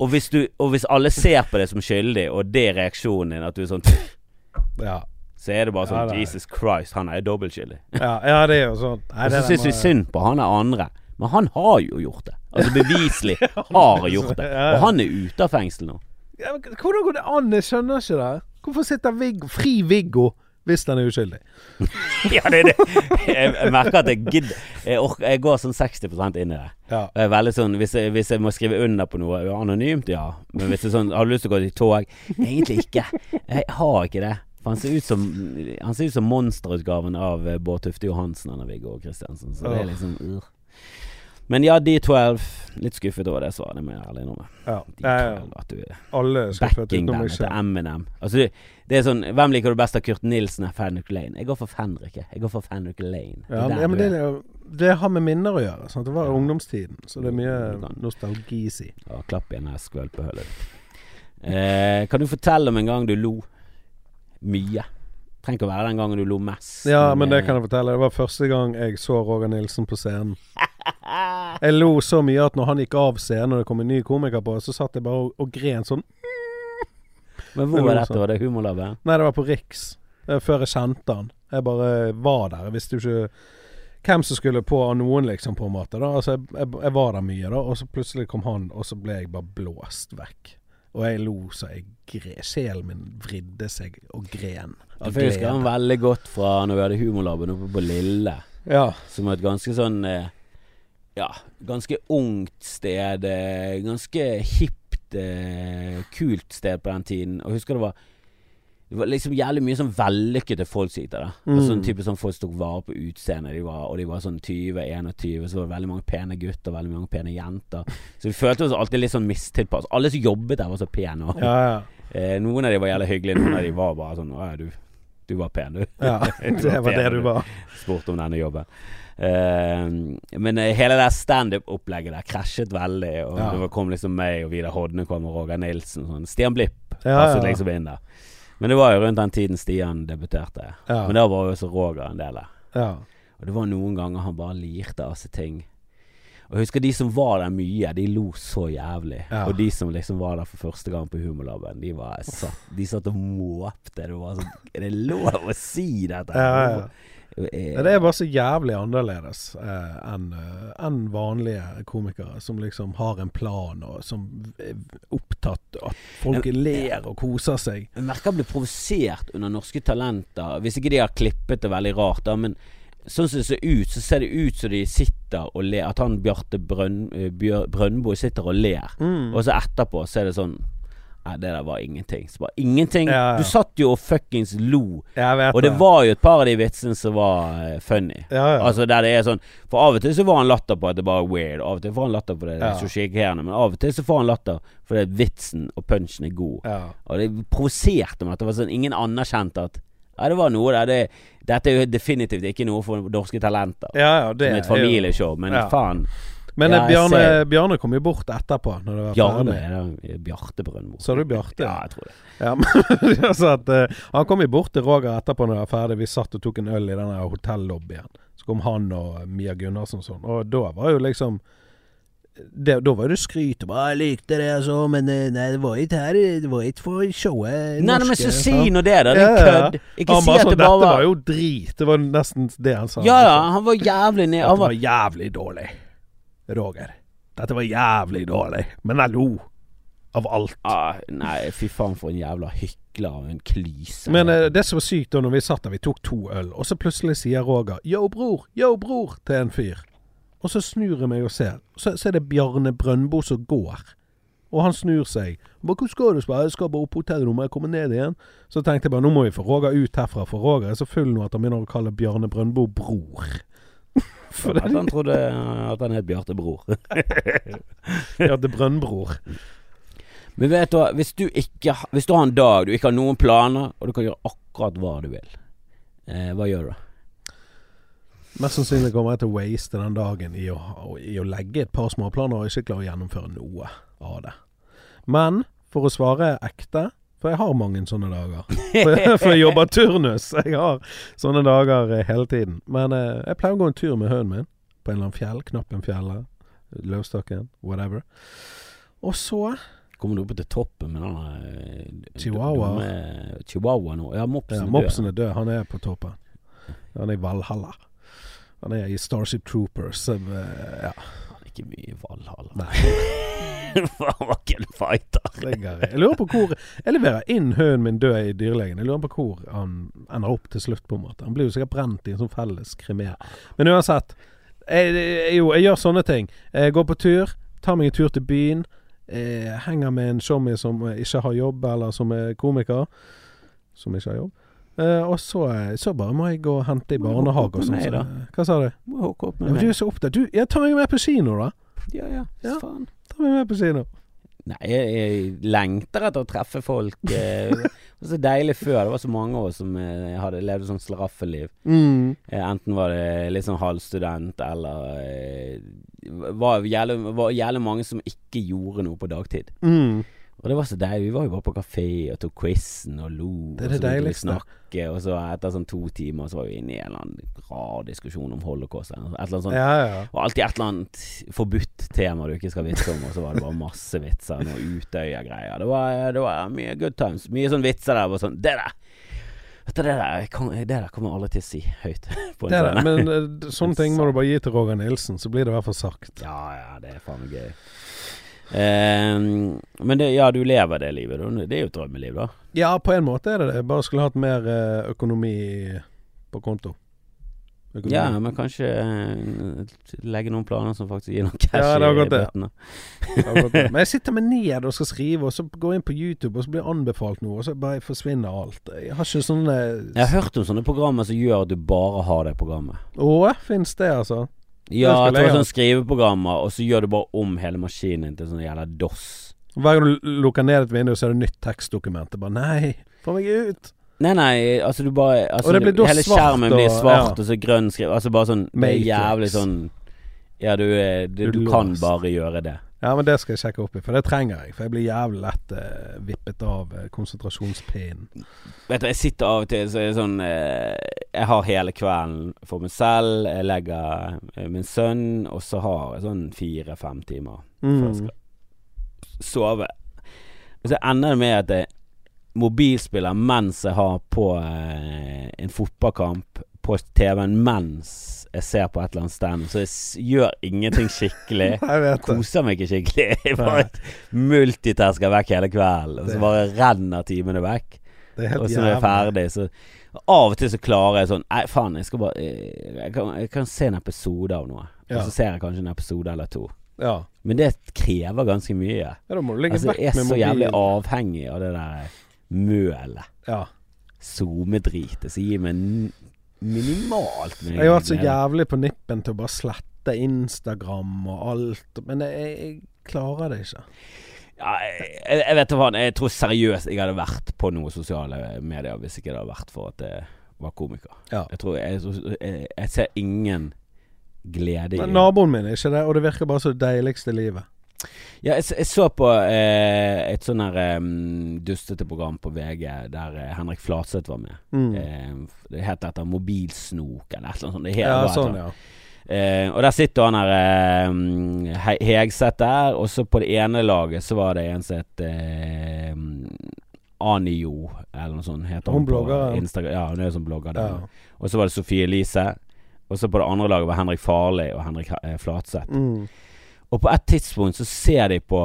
og hvis, du, og hvis alle ser på deg som skyldig, og det er reaksjonen din, at du er sånn Ja. Så er det bare sånn Ja, nei. Jesus Christ, han er dobbeltskyldig. Ja, ja, det er jo sånn. Og så syns vi synd på han er andre. Men han har jo gjort det. Altså beviselig har gjort det. Og han er ute av fengsel nå. Ja, men Hvordan går det an? Jeg skjønner ikke det. Hvorfor sitter Viggo Fri Viggo hvis han er uskyldig? Ja, det er det. Jeg, jeg merker at jeg gidder. Jeg, orker, jeg går sånn 60 inn i det. Ja. Jeg veldig sånn hvis jeg, hvis jeg må skrive under på noe anonymt, ja. Men hvis det er sånn Har du lyst til å gå i tog? Egentlig ikke. Jeg har ikke det. For han ser ut som Han ser ut som monsterutgaven av eh, Bård Tufte Johansen eller Viggo Kristiansen. Så det er liksom uh. Men ja, D12. Litt skuffet over det svaret, det må jeg ærlig innrømme. ja. Ja, ja. D12, at du er Alle er skuffet utenom meg selv. Eminem. Altså, det, er sånn Hvem liker du best av Kurt Nilsen eller Fenrik Lane? Jeg går for Fenrik, jeg. Går for Fenrik Lane. Det Ja, men, ja, men det, det har med minner å gjøre. Sant? Det var Ja. ungdomstiden, så det er mye nostalgisi nostalgi i si. Ja, klapp igjen her skvølpehølet ditt. Eh, kan du fortelle om en gang du lo mye? Trenger ikke å være den gangen du lo mest. Ja, men det eh, kan jeg fortelle. Det var første gang jeg så Roger Nilsen på scenen. Jeg lo så mye at når han gikk av scenen og det kom en ny komiker på, så satt jeg bare og, og gren sånn. Men hvor var dette? sånn. Var det Humorlabben? Nei, det var på Riks. Var før jeg kjente han. Jeg bare var der. Jeg visste jo ikke hvem som skulle på av noen, liksom, på en måte. da Altså, jeg, jeg, jeg var der mye, da, og så plutselig kom han, og så ble jeg bare blåst vekk. Og jeg lo så jeg gre... Sjelen min vridde seg og gren. av Jeg husker han veldig godt fra når vi hadde Humorlaben oppe på Lille. Ja. Som var et ganske sånn eh, Ja, ganske ungt sted. eh, Ganske hipt, eh, kult sted på den tiden. Og jeg husker det var det var liksom jævlig mye sånn vellykkede folk som gikk der. da. Og Mm. sånn type sånn Folk tok vare på utseendet, de var, og de var sånn 20-21. Så var det veldig mange pene gutter, veldig mange pene jenter. Så vi følte oss alltid litt sånn mistilpass. Alle som jobbet der, var så pene. Og, Ja, ja. eh, noen av de var jævlig hyggelige, noen av de var bare sånn Å ja, du, du var pen, du. ja. Det var det du var. Spurte om denne jobben. Uh, men uh, hele det standup-opplegget der krasjet veldig. Og Ja. det kom liksom meg og Vidar Hodne kom og Roger Nilsen. Sånn. Stian Blipp Ja, passet ja. liksom inn der. Men det var jo rundt den tiden Stian debuterte. Ja. Men da var jo også Roger en del der. ja. Og det var noen ganger han bare lirte av seg ting. Og jeg husker de som var der mye, de lo så jævlig. Ja. Og de som liksom var der for første gang på Humorlaben, de, var satt, de satt og måpte. Det var sånn Er det lov å si dette? Ja, ja. Eh, Ja, Det er bare så jævlig annerledes eh, enn en vanlige komikere som liksom har en plan, og som er opptatt av at folk jeg, ler og koser seg. Jeg merker jeg blir provosert under Norske Talenter. Hvis ikke de har klippet det veldig rart, da. Men sånn som det ser ut, så ser det ut som de sitter og ler. At han Bjarte Brønn, Brønnbo sitter og ler. Mm. Og så etterpå så er det sånn Nei, det der var ingenting. Så bare ingenting. Ja, ja. Du satt jo og fuckings lo. Jeg Og det var jo et par av de vitsene som var uh, funny. ja. Altså der det er sånn For av og til så var han latter på at det bare er weird. Av og til får han latter på det det er så skjegghærene. Men av og til så får han latter fordi vitsen og punchen er god. Og det provoserte meg at det var sånn ingen anerkjente at Ja, det var noe der. Det, dette er jo definitivt ikke noe for norske talenter. ja, ja, det som et familieshow, men Ja. faen. Men Ja, eh, Bjarne, ser- Bjarne kom jo bort etterpå, når det var Bjarne ferdig. er det Bjarte Brøndmo. Sa du Bjarte? Ja, jeg tror det. Ja, men altså at, uh, Han kom jo bort til Roger etterpå når det var ferdig. Vi satt og tok en øl i den hotellobbyen. Så kom han og Mia Gunnarsen og sånn. Og da var jo liksom det, Da var det skryt. bare, 'Jeg likte det, altså, men eh, nei, det var ikke her Det var ikke for showet Nei, nei, men så si nå det, da. Det er ja, ja. kødd. Ikke Han si at sånn, det bare Dette var var jo drit. Det var nesten det han sa. Ja, ja, han var jævlig ned. Han var var jævlig dårlig. Roger. Dette var jævlig dårlig. Men jeg lo. Av alt. ah, Nei, fy faen for en jævla hykler og en klyse. Men eh, det som var sykt da når vi satt der, vi tok to øl, og så plutselig sier Roger 'yo, bror', 'yo, bror' til en fyr. Og så snur jeg meg og ser, så, så er det Bjarne Brøndbo som går. Og han snur seg. Bare, 'Hvor skal du?' spør jeg. skal bare opp på hotellet, nå må jeg komme ned igjen'. Så tenkte jeg bare 'Nå må vi få Roger ut herfra', for Roger er så full nå at han begynner å kalle Bjarne Brøndbo bror. For at han trodde at han het Bjarte Bror. ja, Brønnbror. Men vet du hva, hvis du ikke Hvis du har en dag du ikke har noen planer, og du kan gjøre akkurat hva du vil, eh, hva gjør du da? Mest sannsynlig kommer jeg til å waste den dagen i å, i å legge et par småplaner og ikke klare å gjennomføre noe av det. Men for å svare ekte For jeg har mange sånne dager. For, for jeg jobber turnus. Jeg har sånne dager eh, hele tiden. Men eh, jeg pleier å gå en tur med hunden min på en eller annen fjell. Knappenfjellet. Løvstakken. Whatever. Og så Kommer du opp til toppen med den eh, Chihuahua. dumme Chihuahua nå? Ja, mopsen ja, er. Mopsen er død. Han er på toppen. Han er i Valhalla. Han er i Starship Troopers. Så, Ja. Ikke mye Valhalla. Nei. Han var ikke en fighter. Jeg lurer på hvor Jeg leverer inn hønen min død i dyrlegen. Jeg lurer på hvor han ender opp til slutt, på en måte. Han blir jo sikkert brent i en sånn felles kremer. Men uansett. Jeg, jo, jeg gjør sånne ting. Jeg går på tur. Tar meg en tur til byen. Henger med en showmie som ikke har jobb, eller som er komiker. Som ikke har jobb. Eh, og så, eh, så bare må jeg gå og hente i barnehage og sånn. meg? Hva sa du? Må hooke opp Ja, med men du er så opptatt. Du, jeg tar meg med på kino, da. Ja, ja. Ja. Faen. Ta meg med på kino. Nei, jeg, jeg lengter etter å treffe folk. eh, Det var så deilig før. Det var så mange år som eh, hadde levd sånn slaraffeliv. Mm. Eh, Enten var det litt sånn halvstudent, eller eh, var jævlig, var jævlig mange som ikke gjorde noe på dagtid. Mm. Og det var så deilig. Vi var jo bare på kafé og tok quizen og lo. Det er og så deiligste. Snakke, og så etter sånn to timer så var vi inne i en eller annen rar diskusjon om holocaust. eller Et eller annet sånt. Ja, ja. Og alltid et eller annet forbudt tema du ikke skal vitse om, og så var det bare masse vitser. Noe Utøya-greier. Det var, det var mye good times. Mye sånn vitser der. Bare sånn Det der! Det der, kan, det der kommer alle til å si høyt. Det der, Men eh, sånne ting må du bare gi til Roger Nilsen, så blir det i hvert fall sagt. Ja, ja, det er faen gøy. Eh, men det, ja, du lever det livet. da. Det er jo et drømmeliv, da. Ja, på en måte er det det. Bare skulle hatt mer eh, økonomi på konto. Økonomi. Ja, men kanskje eh, legge noen planer som faktisk gir noe cash Ja, det har gått i bøttene. Det. Men jeg sitter meg ned og skal skrive, og så går jeg inn på YouTube, og så blir jeg anbefalt noe, og så bare forsvinner alt. Jeg har ikke sånne Jeg har hørt om sånne programmer som gjør at du bare har det programmet. Å, fins det, altså? Ja, det jeg tror sånn skriveprogrammer, og så gjør du bare om hele maskinen til sånn jævla DOS. Hver gang du lukker ned et vindu, så er det nytt tekstdokument. Det bare Nei, få meg ut! Nei, nei, altså du bare altså, det Hele svart skjermen blir og- svart, ja. og så grønn skrift. Altså bare sånn Det Matrix. jævlig sånn Ja, du, du, Du du kan bare gjøre det. Ja, men det skal jeg sjekke opp i, for det trenger jeg. For jeg blir jævlig lett eh, vippet av eh, konsentrasjonspinnen. Vet du, jeg sitter av og til så er det sånn eh, Jeg har hele kvelden for meg selv. Jeg legger eh, min sønn, og så har jeg sånn fire-fem timer før jeg Mm. skal sove. Og så ender det med at jeg mobilspiller mens jeg har på eh, en fotballkamp på TV-en mens jeg ser på et eller annet stand. Så jeg gjør ingenting skikkelig. Jeg. Koser meg ikke skikkelig. Jeg bare multitasker vekk hele kvelden. Og så bare renner timene vekk. Og så når jeg er ferdig, så Av og til så klarer jeg sånn Nei, faen, jeg skal bare eh, Jeg kan, jeg kan se en episode av noe. Ja. Og så ser jeg kanskje en episode eller to. Ja. Men det krever ganske mye. ja, da må du legge Altså, vekk jeg er så jævlig avhengig av det der mølet. Ja. SoMe-dritet som gir meg minimalt Jeg har vært så jævlig på nippen til å bare slette Instagram og alt, men jeg, jeg klarer det ikke. ja, jeg, jeg vet hva, jeg tror seriøst jeg hadde vært på noen sosiale medier hvis ikke det hadde vært for at jeg var komiker. Ja. Jeg tror jeg, jeg, ser ingen glede i Men naboen min er ikke det, og det virker bare så det deiligste livet. Ja, jeg, jeg så på eh, et sånn her um, dustete program på VG der eh, Henrik Flatseth var med. Mm. Eh, det het etter Mobilsnok eller et eller annet sånt. Det ja, bare sånn, ja. Eh, og der sitter han her He- Hegseth der, og så på det ene laget så var det en som het Anio, eller noe sånt. Heter Hun Hun blogger. Instagram. Ja, hun er jo sånn blogger. der. ja. Og så var det Sofie Elise. Og så på det andre laget var Henrik Farli og Henrik eh, Flatseth. Mm. Og på et tidspunkt så ser de på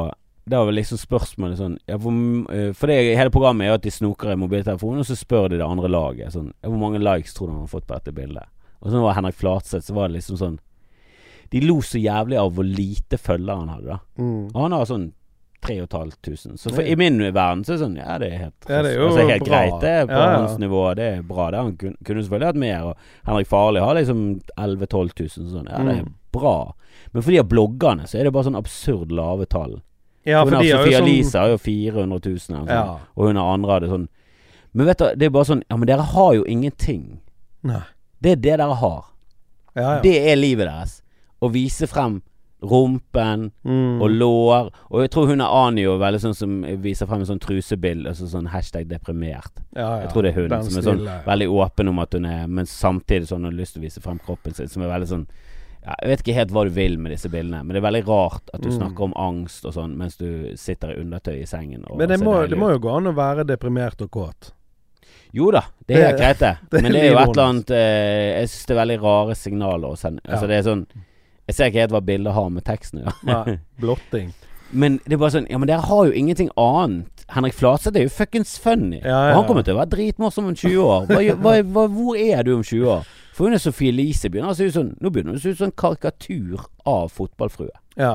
Da var liksom spørsmålet sånn ja, hvor, eh, For det, hele programmet er jo at de snoker i mobiltelefonen, og så spør de det andre laget sånn ja, Hvor mange likes tror du han har fått på dette bildet? Og så var Henrik Flatseth, så var det liksom sånn De lo så jævlig av hvor lite følgere han hadde, da. Mm. Og han har sånn 3500. Så for, i min verden så er det sånn Ja, det er helt, Ja, det er altså, helt greit, det på Ja, ja. hans nivå. Det er bra. Det han kunne selvfølgelig hatt mer. Og Henrik Farli har liksom 11 000-12 000. Sånn. Ja, det er Mm. Bra. Men for de av bloggerne så er det bare sånn absurd lave tall. Ja, for har de jo sånn Elise har jo 400 000, eller sånn, Ja. og hun har andre hadde sånn Men vet du, det er bare sånn Ja, men dere har jo ingenting. Nei. Det er det dere har. Ja, ja. Det er livet deres. Å vise frem rumpen Mm. og lår. Og jeg tror hun er Anio veldig sånn som viser frem en sånn trusebilde, altså sånn hashtag deprimert. ja, ja. Jeg tror det er hun Den som er sånn veldig åpen om at hun er Men samtidig sånn hun har lyst til å vise frem kroppen sin, som er veldig sånn ja, Jeg vet ikke helt hva du vil med disse bildene, men det er veldig rart at du Mm. snakker om angst og sånn mens du sitter i undertøy i sengen. Men det må, det må jo gå an å være deprimert og kåt. Jo da, det er greit, det. Men det er jo et eller annet eh, Jeg syns det er veldig rare signaler å sende. Altså Ja. det er sånn Jeg ser ikke helt hva bildet har med teksten å gjøre. Blotting. Men det er bare sånn Ja, men dere har jo ingenting annet. Henrik Flatseth er jo fuckings funny. Ja, ja, Og han kommer til å være dritmorsom om 20 år. Hva, hva, hva, hvor er du om 20 år? For hun er Sophie Elise begynner å se ut sånn Nå begynner hun å se ut som en karikatur av fotballfrue. Ja.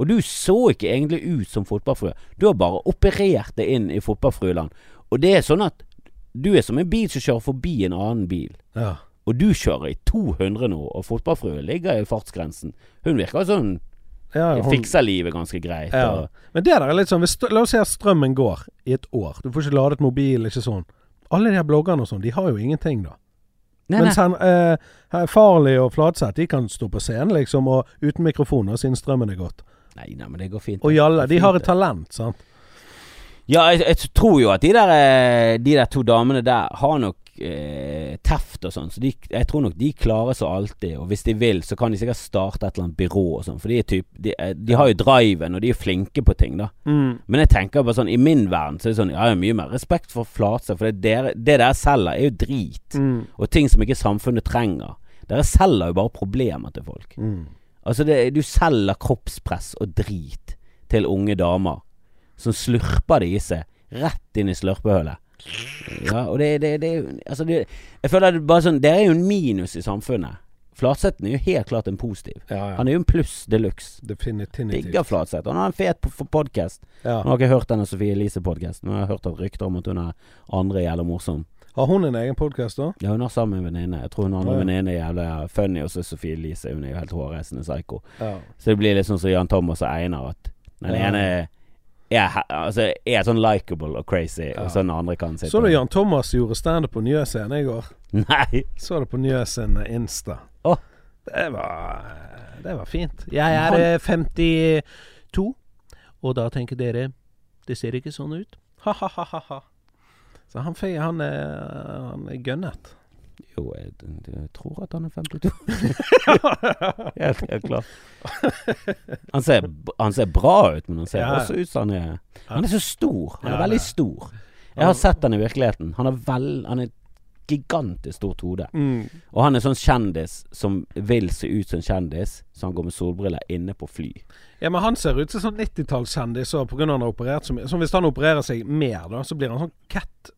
Og du så ikke egentlig ut som fotballfrue. Du har bare operert det inn i fotballfrueland. Og det er sånn at du er som en bil som kjører forbi en annen bil. ja. Og du kjører i 200 nå, og fotballfrue ligger i fartsgrensen. Hun virker sånn ja hun- Fikser livet ganske greit. Ja. Og, Men det der er litt sånn La oss si at strømmen går i et år. Du får ikke ladet mobil, ikke sånn. Alle de her bloggerne og sånn, de har jo ingenting, da. Nei. Mens han, eh, Farlig og Flatseth, de kan stå på scenen, liksom, og uten mikrofoner siden strømmen er gått. nei, nei, men det går fint. Og. Jalle, de har et talent, sant. Ja, jeg, jeg tror jo at de der, eh, de der to damene der har nok eh, teft og sånn, så de, jeg tror nok de klarer seg alltid. Og hvis de vil, så kan de sikkert starte et eller annet byrå og sånn, for de, typ, de, er- de har jo driven, og de er flinke på ting, da. Men jeg tenker bare sånn, i min verden så er det sånn, jeg har mye mer respekt for Flatseth, for det dere, det dere selger er jo drit, Mm. og ting som ikke samfunnet trenger. Dere selger jo bare problemer til folk. Mm. Altså, det, du selger kroppspress og drit. til unge damer som slurper det i seg rett inn i slurpehullet. Ja, og det, det, det, altså det Jeg føler det er bare sånn Det er jo en minus i samfunnet. Flatsetten er jo helt klart en positiv. Ja, ja. Han er jo en pluss de luxe. Digger Flatseth. Han har en fet podkast. Ja. Nå har ikke hørt denne Sofie Elise-podkasten, men jeg har hørt at rykter om at hun er andre jævla morsom. Har hun en egen podkast, da? Ja, hun har sammen med en venninne. Jeg tror hun har Å, en ja. venninne er jævla funny, og så er Sofie Elise hun er jo helt hårreisende psycho. Ja. Så det blir litt sånn som Jan Thomas og Einar, at den Ja. ene er, altså, er sånn likeable og crazy, Ja. og sånn andre kan sitte Så du Jan Thomas gjorde standup på Njøsen i går? Nei! Så det på Njøsen Insta. Oh. Det var Det var fint. Jeg er Han... 52, og da tenker dere Det ser ikke sånn ut. Ha-ha-ha-ha. Så han, han, er, han er gønnet. Jo, jeg, jeg tror at han er 52. helt, helt klart. Han ser, han ser bra ut, men han ser Ja. også ut som han er Han er så stor. Han er Ja, veldig stor. Jeg har sett han i virkeligheten. Han er vel Han er gigantisk stort hode. Mm. Og han er sånn kjendis som vil se ut som en kjendis, så han går med solbriller inne på fly. Ja, men han ser ut som sånn 90-tallskjendis òg, pga. han har operert så mye. Så hvis han opererer seg mer, da, så blir han sånn cat.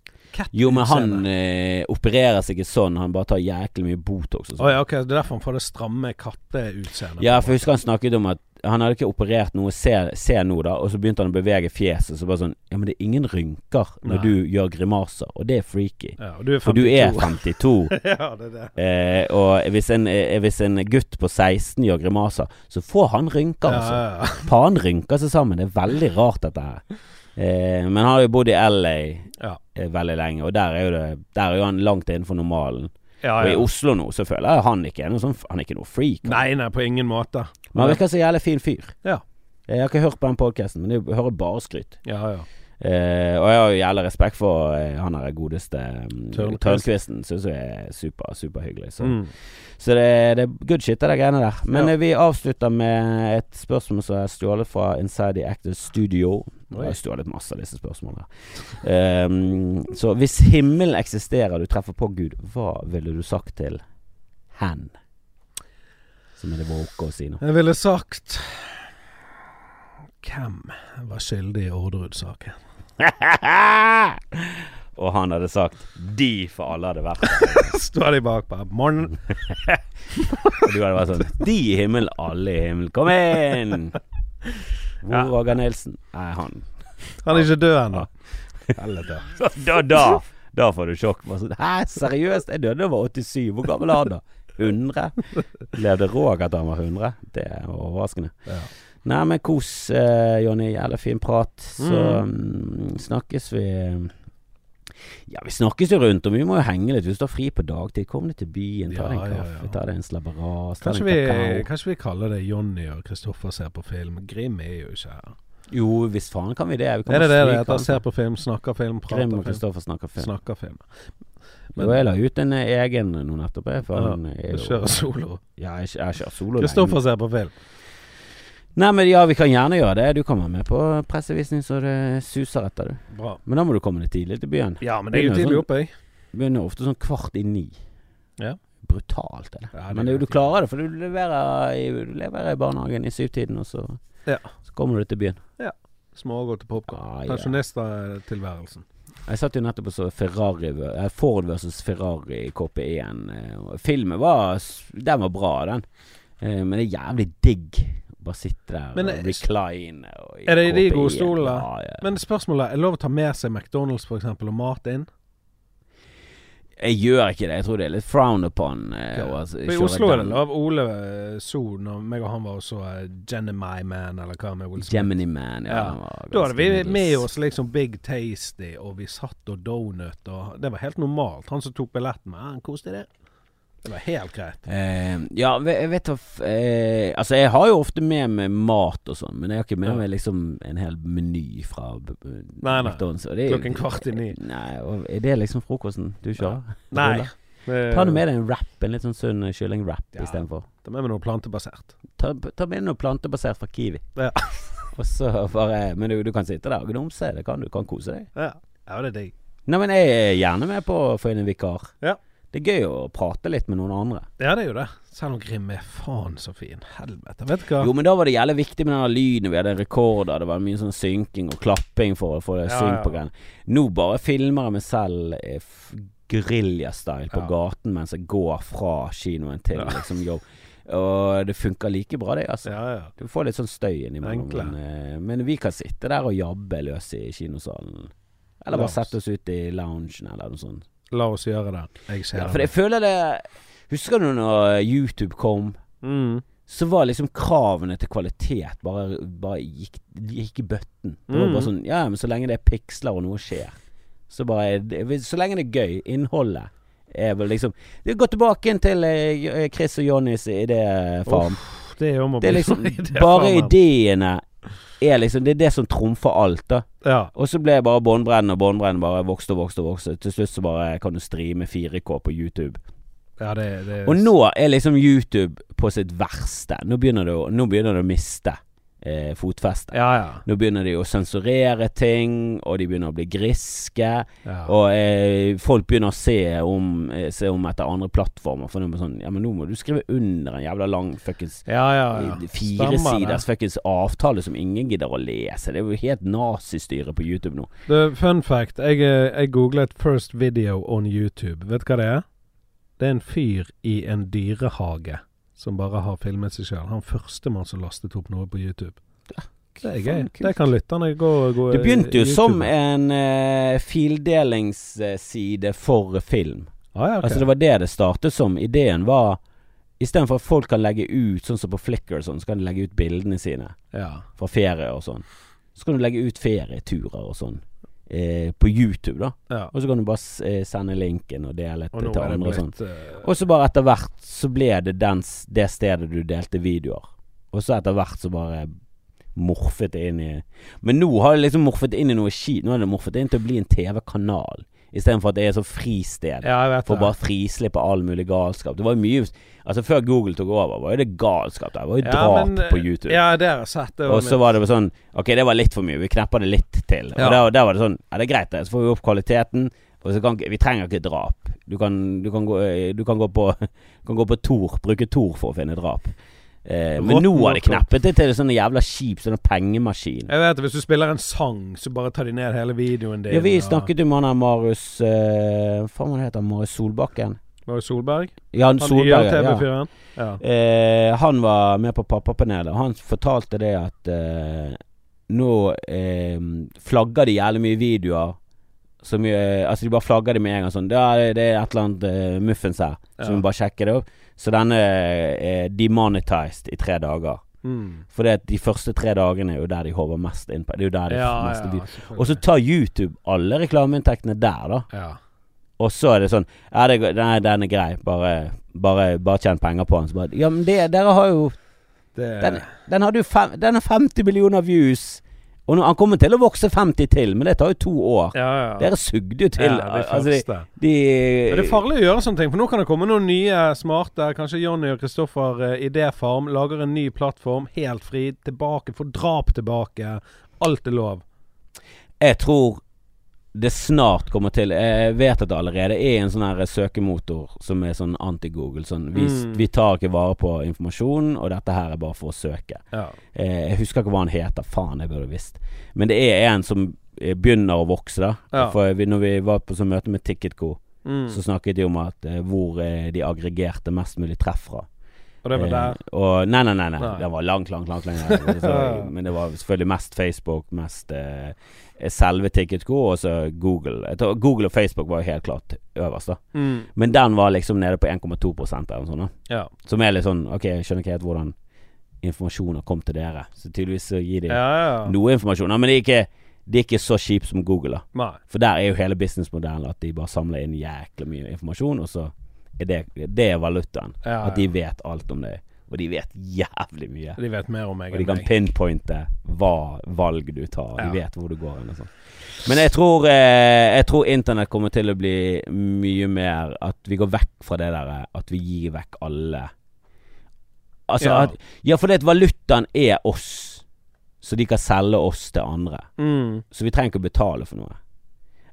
Jo, men han eh, opererer seg ikke sånn. Han bare tar jæklig mye Botox og sånn. ja, ok, det er derfor han får det stramme katteutseendet. Ja, for jeg husker han snakket om at han hadde ikke operert noe, se, se nå da, og så begynte han å bevege fjeset, så bare sånn Ja, men det er ingen rynker når Nei. du gjør grimaser, og det er freaky. Ja, og du er 52. For du er 52. ja, det er det. Eh, og hvis en, eh, hvis en gutt på 16 gjør grimaser, så får han rynker, Ja, altså. ja, ja. Faen rynker seg sammen. Det er veldig rart, dette her. Eh, men han har jo bodd i LA Ja. eh, veldig lenge, og der er jo, det, der er jo han langt innenfor normalen. Ja, ja. Og i. Oslo nå så føler jeg han ikke er noe sånn Han er ikke noe freak. han. Nei, nei, på ingen måte. Men han virker som en jævlig fin fyr. Ja. Jeg har ikke hørt på den podkasten, men jeg hører bare skryt. Ja, ja. Eh, og jeg har jo jævlig respekt for eh, han der godeste um, Tørnquist. Tørnquisten. Syns jeg er super, superhyggelig. Så, Mm. så det, det er good shit, det der greiene der. Men Ja. eh, vi avslutter med et spørsmål som er stjålet fra Inside the Actors Studio. Jeg har har stjålet masse av disse spørsmålene. Um, så hvis himmelen eksisterer, du treffer på Gud, hva ville du sagt til hen? Som er det våke å si nå. Jeg ville sagt Hvem var skyldig i Orderud-saken? Og han hadde sagt 'de for alle hadde vært der'. Står de bak bare Morn. Og du hadde vært sånn 'de i himmelen, alle i himmelen, kom inn'. Hvor Ja. Roger Nilsen? Nei, han Han er ikke død ennå. Helvete. Da, da, da får du sjokk. Sånn, Hæ, seriøst? Jeg døde da jeg var 87. Hvor gammel er han da? 100? Levde Roger til han var 100? Det er overraskende. Ja. Nei, men kos, uh, Jonny. Jævla fin prat. Så mm, snakkes vi Ja, vi snakkes jo rundt, og vi må jo henge litt. Hvis du har fri på dagtid, kom deg til byen, ta deg en kaffe, ja, ja. ta deg en slabberas, ta deg en kakao. kanskje vi kaller det Jonny og Kristoffer ser på film. Grim er jo ikke her. Jo, hvis faen kan vi det. Vi kan Er det det det han. Ser på film, snakker film, prater Grim og. Kristoffer snakker film. Snakker film. Men, jo, jeg la ut en eh, egen nå nettopp, jeg, for Ja, han er Du kjører solo. Ja, jeg, jeg kjører solo. Kristoffer ser på film. Nei, men ja, vi kan gjerne gjøre det. Du kan være med på pressevisning så det suser etter, du. Bra. Men da må du komme deg tidlig til byen. Ja, men jeg er jo tidlig sånn- oppe, jeg. Begynner ofte sånn kvart i ni. Ja. Brutalt, er det. Ja, det men det, du klarer det, for du leverer i, du leverer i barnehagen i syvtiden, og så, Ja. så kommer du til byen. Ja. Smågodt til popkorn. Ah, ja. Pensjonisttilværelsen. Jeg satt jo nettopp og så Ferrari eh, Ford versus Ferrari KP1. eh, Filmen var Den var bra, den. Eh, Men det er jævlig digg bare sitte der Men, og eh, recline. Og er det i de gode stolene? Ja, ja. Men spørsmålet er, er lov å ta med seg McDonald's for eksempel, og mat inn? Jeg gjør ikke det. Jeg tror det er litt frowned upon. Eh, For I Oslo er det lov. Ole Sol, So, når meg og han var og så eh, Gemini Man, eller hva med Will Smith. Gemini Man. Ja, Ja. Da hadde vi med oss liksom Big Tasty, og vi satt og donut, og det var helt normalt. Han som tok billetten med, han koste det. Det var helt greit. Eh, ja, jeg vet hva eh, Altså, jeg har jo ofte med meg mat og sånn, men jeg har ikke med meg liksom en hel meny fra Nei, nei. Det Klokken kvart i ni. Nei, og er det liksom frokosten du kjører? Nei. Ta med deg en wrap, en litt sånn sunn kyllingwrap Ja. istedenfor. Ta med meg noe plantebasert. Ta, ta med noe plantebasert fra Kiwi. Ja. Og så bare Men du, du kan sitte der og gnumse, det kan du. Kan kose deg. Ja, ja det er digg. Nei, men jeg er gjerne med på å få inn en vikar. Ja. Det er gøy å prate litt med noen andre. Ja, det er jo det. Selv om Grim er faen så fin. Helvete. Vet du hva? Jo, men da var det jævlig viktig med den lyden. Vi hadde rekorder, det var mye sånn synking og klapping for å få det Ja, synk ja. på greiene. Nå bare filmer jeg meg selv geriljastyle på Ja. gaten mens jeg går fra kinoen til Ja. liksom jobb. Og det funker like bra, det, altså. Ja, ja. Du får litt sånn støy innimellom. Men, eh, men vi kan sitte der og jabbe løs i kinosalen. Eller bare sette oss ut i loungen eller noe sånt. La oss gjøre det. Jeg ser Ja, for jeg føler det Husker du når YouTube kom? Mm. Så var liksom kravene til kvalitet bare, bare gikk, gikk i bøtten. Det var Mm. bare sånn Ja, men så lenge det er piksler og noe skjer, så bare er det- Så lenge det er gøy, innholdet er vel liksom Det går tilbake inn til eh, Chris og Johnnys idéfarm. Uff, det er jo om å Det er bli liksom det er Bare faen meg- ideene er liksom Det er det som trumfer alt, da. Ja. Og så ble bare båndbrennende og båndbrennende, bare vokste og vokste og vokste. Til slutt så bare kan du streame 4K på YouTube. ja, det, det Og nå er liksom YouTube på sitt verste. Nå begynner det å, nå begynner det å miste eh, fotfeste. Ja, ja. Nå begynner de å sensurere ting, og de begynner å bli griske. ja. Og eh, folk begynner å se om, eh, se om etter andre plattformer. For nå sånn Ja, men nå må du skrive under en jævla lang fuckings ja, ja, ja. firesiders fuckings avtale som ingen gidder å lese. Det er jo helt nazistyre på YouTube nå. The fun fact. Jeg, eh, jeg googlet 'first video on YouTube'. Vet du hva det er? Det er en fyr i en dyrehage som bare har filmet seg sjøl. Han førstemann som lastet opp noe på YouTube. Det er gøy. Kult. Det kan lytterne gå, gå Det begynte jo YouTube. som en uh, fildelingsside for film. ah, ja, okay. Altså Det var det det startet som. Ideen var Istedenfor at folk kan legge ut, sånn som på Flickr og sånn, så kan de legge ut bildene sine ja. fra ferie og sånn. Så kan du legge ut ferieturer og sånn eh, på YouTube, da. ja. Og så kan du bare eh, sende linken og dele Og til andre og sånn. Og så bare etter hvert så ble det dens, det stedet du delte videoer. Og så etter hvert så bare morfet det inn i Men nå har det liksom morfet inn i noe skit. Nå har det morfet inn til å bli en TV-kanal. Istedenfor at det er så fristed. Ja, For bare frislippe all mulig galskap. Det var mye Altså Før Google tok over, var jo det galskap der. Det var jo Ja, drap men, på YouTube. Ja, det har jeg sett. Og så var det sånn Ok, det var litt for mye. Vi knepper det litt til. Ja. Og der, der var det sånn Ja, det er greit, det. Så får vi opp kvaliteten. Og så kan Vi trenger ikke drap. Du kan, du kan, gå, eh, du kan gå på Kan gå på Tor. Bruke Tor for å finne drap. Eh, men nå har de kneppet det til en sånn jævla kjip sånn pengemaskin. Jeg vet det, Hvis du spiller en sang, så bare tar de ned hele videoen din. Ja, vi snakket jo med han der Marius eh, Faen, hva heter han? Marius Solbakken? Marius Solberg? Ja, han Han. Ja. Ja. Eh, han var med på Pappapanelet, og han fortalte det at eh, nå eh, flagger de jævlig mye videoer. Som, eh, altså De bare flagger det med en gang sånn det det er et eller annet eh, muffens her. Så Ja. vi bare sjekker det opp. Så denne er demonetized i tre dager. Mm. For de første tre dagene er jo der de håver mest inn på. Det er jo der de Ja, mest ja, Og så tar YouTube alle reklameinntektene der, da. ja. Og så er det sånn Ja, det, nei, den er grei. Bare, bare, bare tjen penger på den. Så bare Ja, men det, dere har jo Det, den, den hadde jo fem, Den har 50 millioner views. Og han kommer til å vokse 50 til, men det tar jo to år. ja, ja. Dere sugde jo til. ja, det altså, de, de det er farlig å gjøre sånne ting, for nå kan det komme noen nye smarte Kanskje Jonny og Kristoffer uh, Idéfarm lager en ny plattform, helt fri, tilbake, får drap tilbake. Alt er lov. Jeg tror det snart kommer til Jeg vet at det allerede er en sånn her søkemotor som er sånn anti-Google. Sånn vi, Mm. vi tar ikke vare på informasjonen, og dette her er bare for å søke. Ja. Eh, jeg husker ikke hva han heter. Faen, jeg burde visst. Men det er en som eh, begynner å vokse, da. Ja. For vi, når vi var på sånn møte med Ticketco, Mm. så snakket de om at eh, hvor eh, de aggregerte mest mulig treff fra. Og det var der. Eh, og, nei, nei, nei. Nei. Det var langt, langt, langt lenger. Men det var selvfølgelig mest Facebook, mest eh, selve TicketGo og så Google. Google og Facebook var jo helt klart øverst, da. Mm. Men den var liksom nede på 1,2 eller noe sånt. Ja. Som er litt sånn Ok, jeg skjønner ikke helt hvordan informasjon har kommet til dere. Så tydeligvis så gir de ja, ja. noe informasjon. Men det er ikke de er ikke så kjipt som Google, da. Nei. For der er jo hele businessmodellen at de bare samler inn jækla mye informasjon, og så er det, det er valutaen. Ja, At de vet alt om det. Og de vet jævlig mye. De vet mer om meg Og de kan meg. pinpointe hva valg du tar. De Ja. vet hvor du går hen og sånn. Men jeg tror, eh, jeg tror internett kommer til å bli mye mer At vi går vekk fra det der at vi gir vekk alle Altså Ja. at Ja, fordi at valutaen er oss. Så de kan selge oss til andre. Mm. Så vi trenger ikke å betale for noe.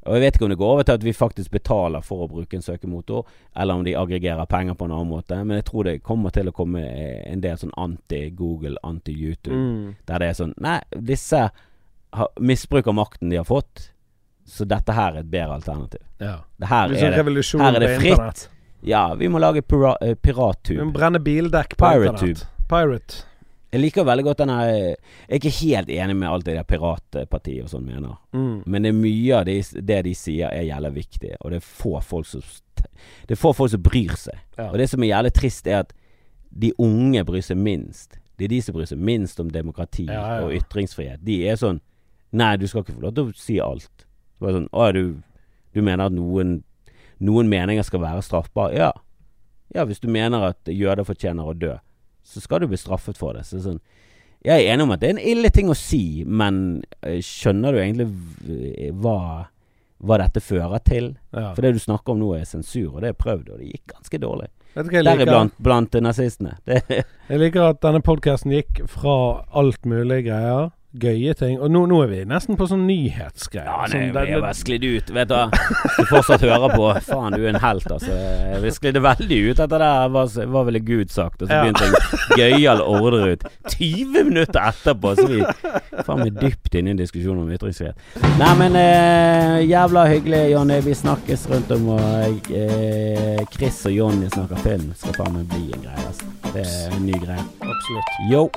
Og jeg vet ikke om det går over til at vi faktisk betaler for å bruke en søkemotor, eller om de aggregerer penger på en annen måte. Men jeg tror det kommer til å komme eh, en del sånn anti-Google, anti-YouTube. Mm. Der det er sånn Nei, disse misbruker makten de har fått, så dette her er et bedre alternativ. Ja. Det her, er sånn det, her er det fritt. ja, vi må lage pira, Vi pirattube. brenne bildekk på Pirate internett. Pirate. Jeg liker veldig godt den her Jeg er ikke helt enig med alt det der piratpartiet og sånn mener. Mm. Men det er mye av det, det de sier er jævlig viktig, og det er få folk som Det er få folk som bryr seg. Ja. Og det som er jævlig trist, er at de unge bryr seg minst. Det er de som bryr seg minst om demokrati Ja, ja. og ytringsfrihet. De er sånn Nei, du skal ikke få lov til å si alt. Det var sånn Å, du, du mener at noen Noen meninger skal være straffbare? Ja. Ja, hvis du mener at jøder fortjener å dø, så skal du bli straffet for det. Så sånn Jeg er enig om at det er en ille ting å si, men eh, skjønner du egentlig hva, hva dette fører til? Ja. For det du snakker om nå er sensur, og det er prøvd, og det gikk ganske dårlig. Deriblant blant nazistene. Det, Jeg liker at denne podkasten gikk fra alt mulig greier, gøye ting Og nå, nå er vi nesten på sånn nyhetsgreier. ja, Sånn, nei, vi har bare sklidd ut. Vet du hva. Du fortsatt hører på Faen, du er en helt, altså. Vi sklidde veldig ut etter det der, hva, hva ville Gud sagt? Og så begynte en gøyal ordre ut. 20 minutter etterpå, så vi faen meg dypt inne i en diskusjon om ytringsfrihet. Nei, men eh, jævla hyggelig, Jonny. Vi snakkes rundt om, og eh, Chris og Jonny snakker film. Skal faen meg bli en greie, altså. Det er en ny greie. Absolutt. Yo.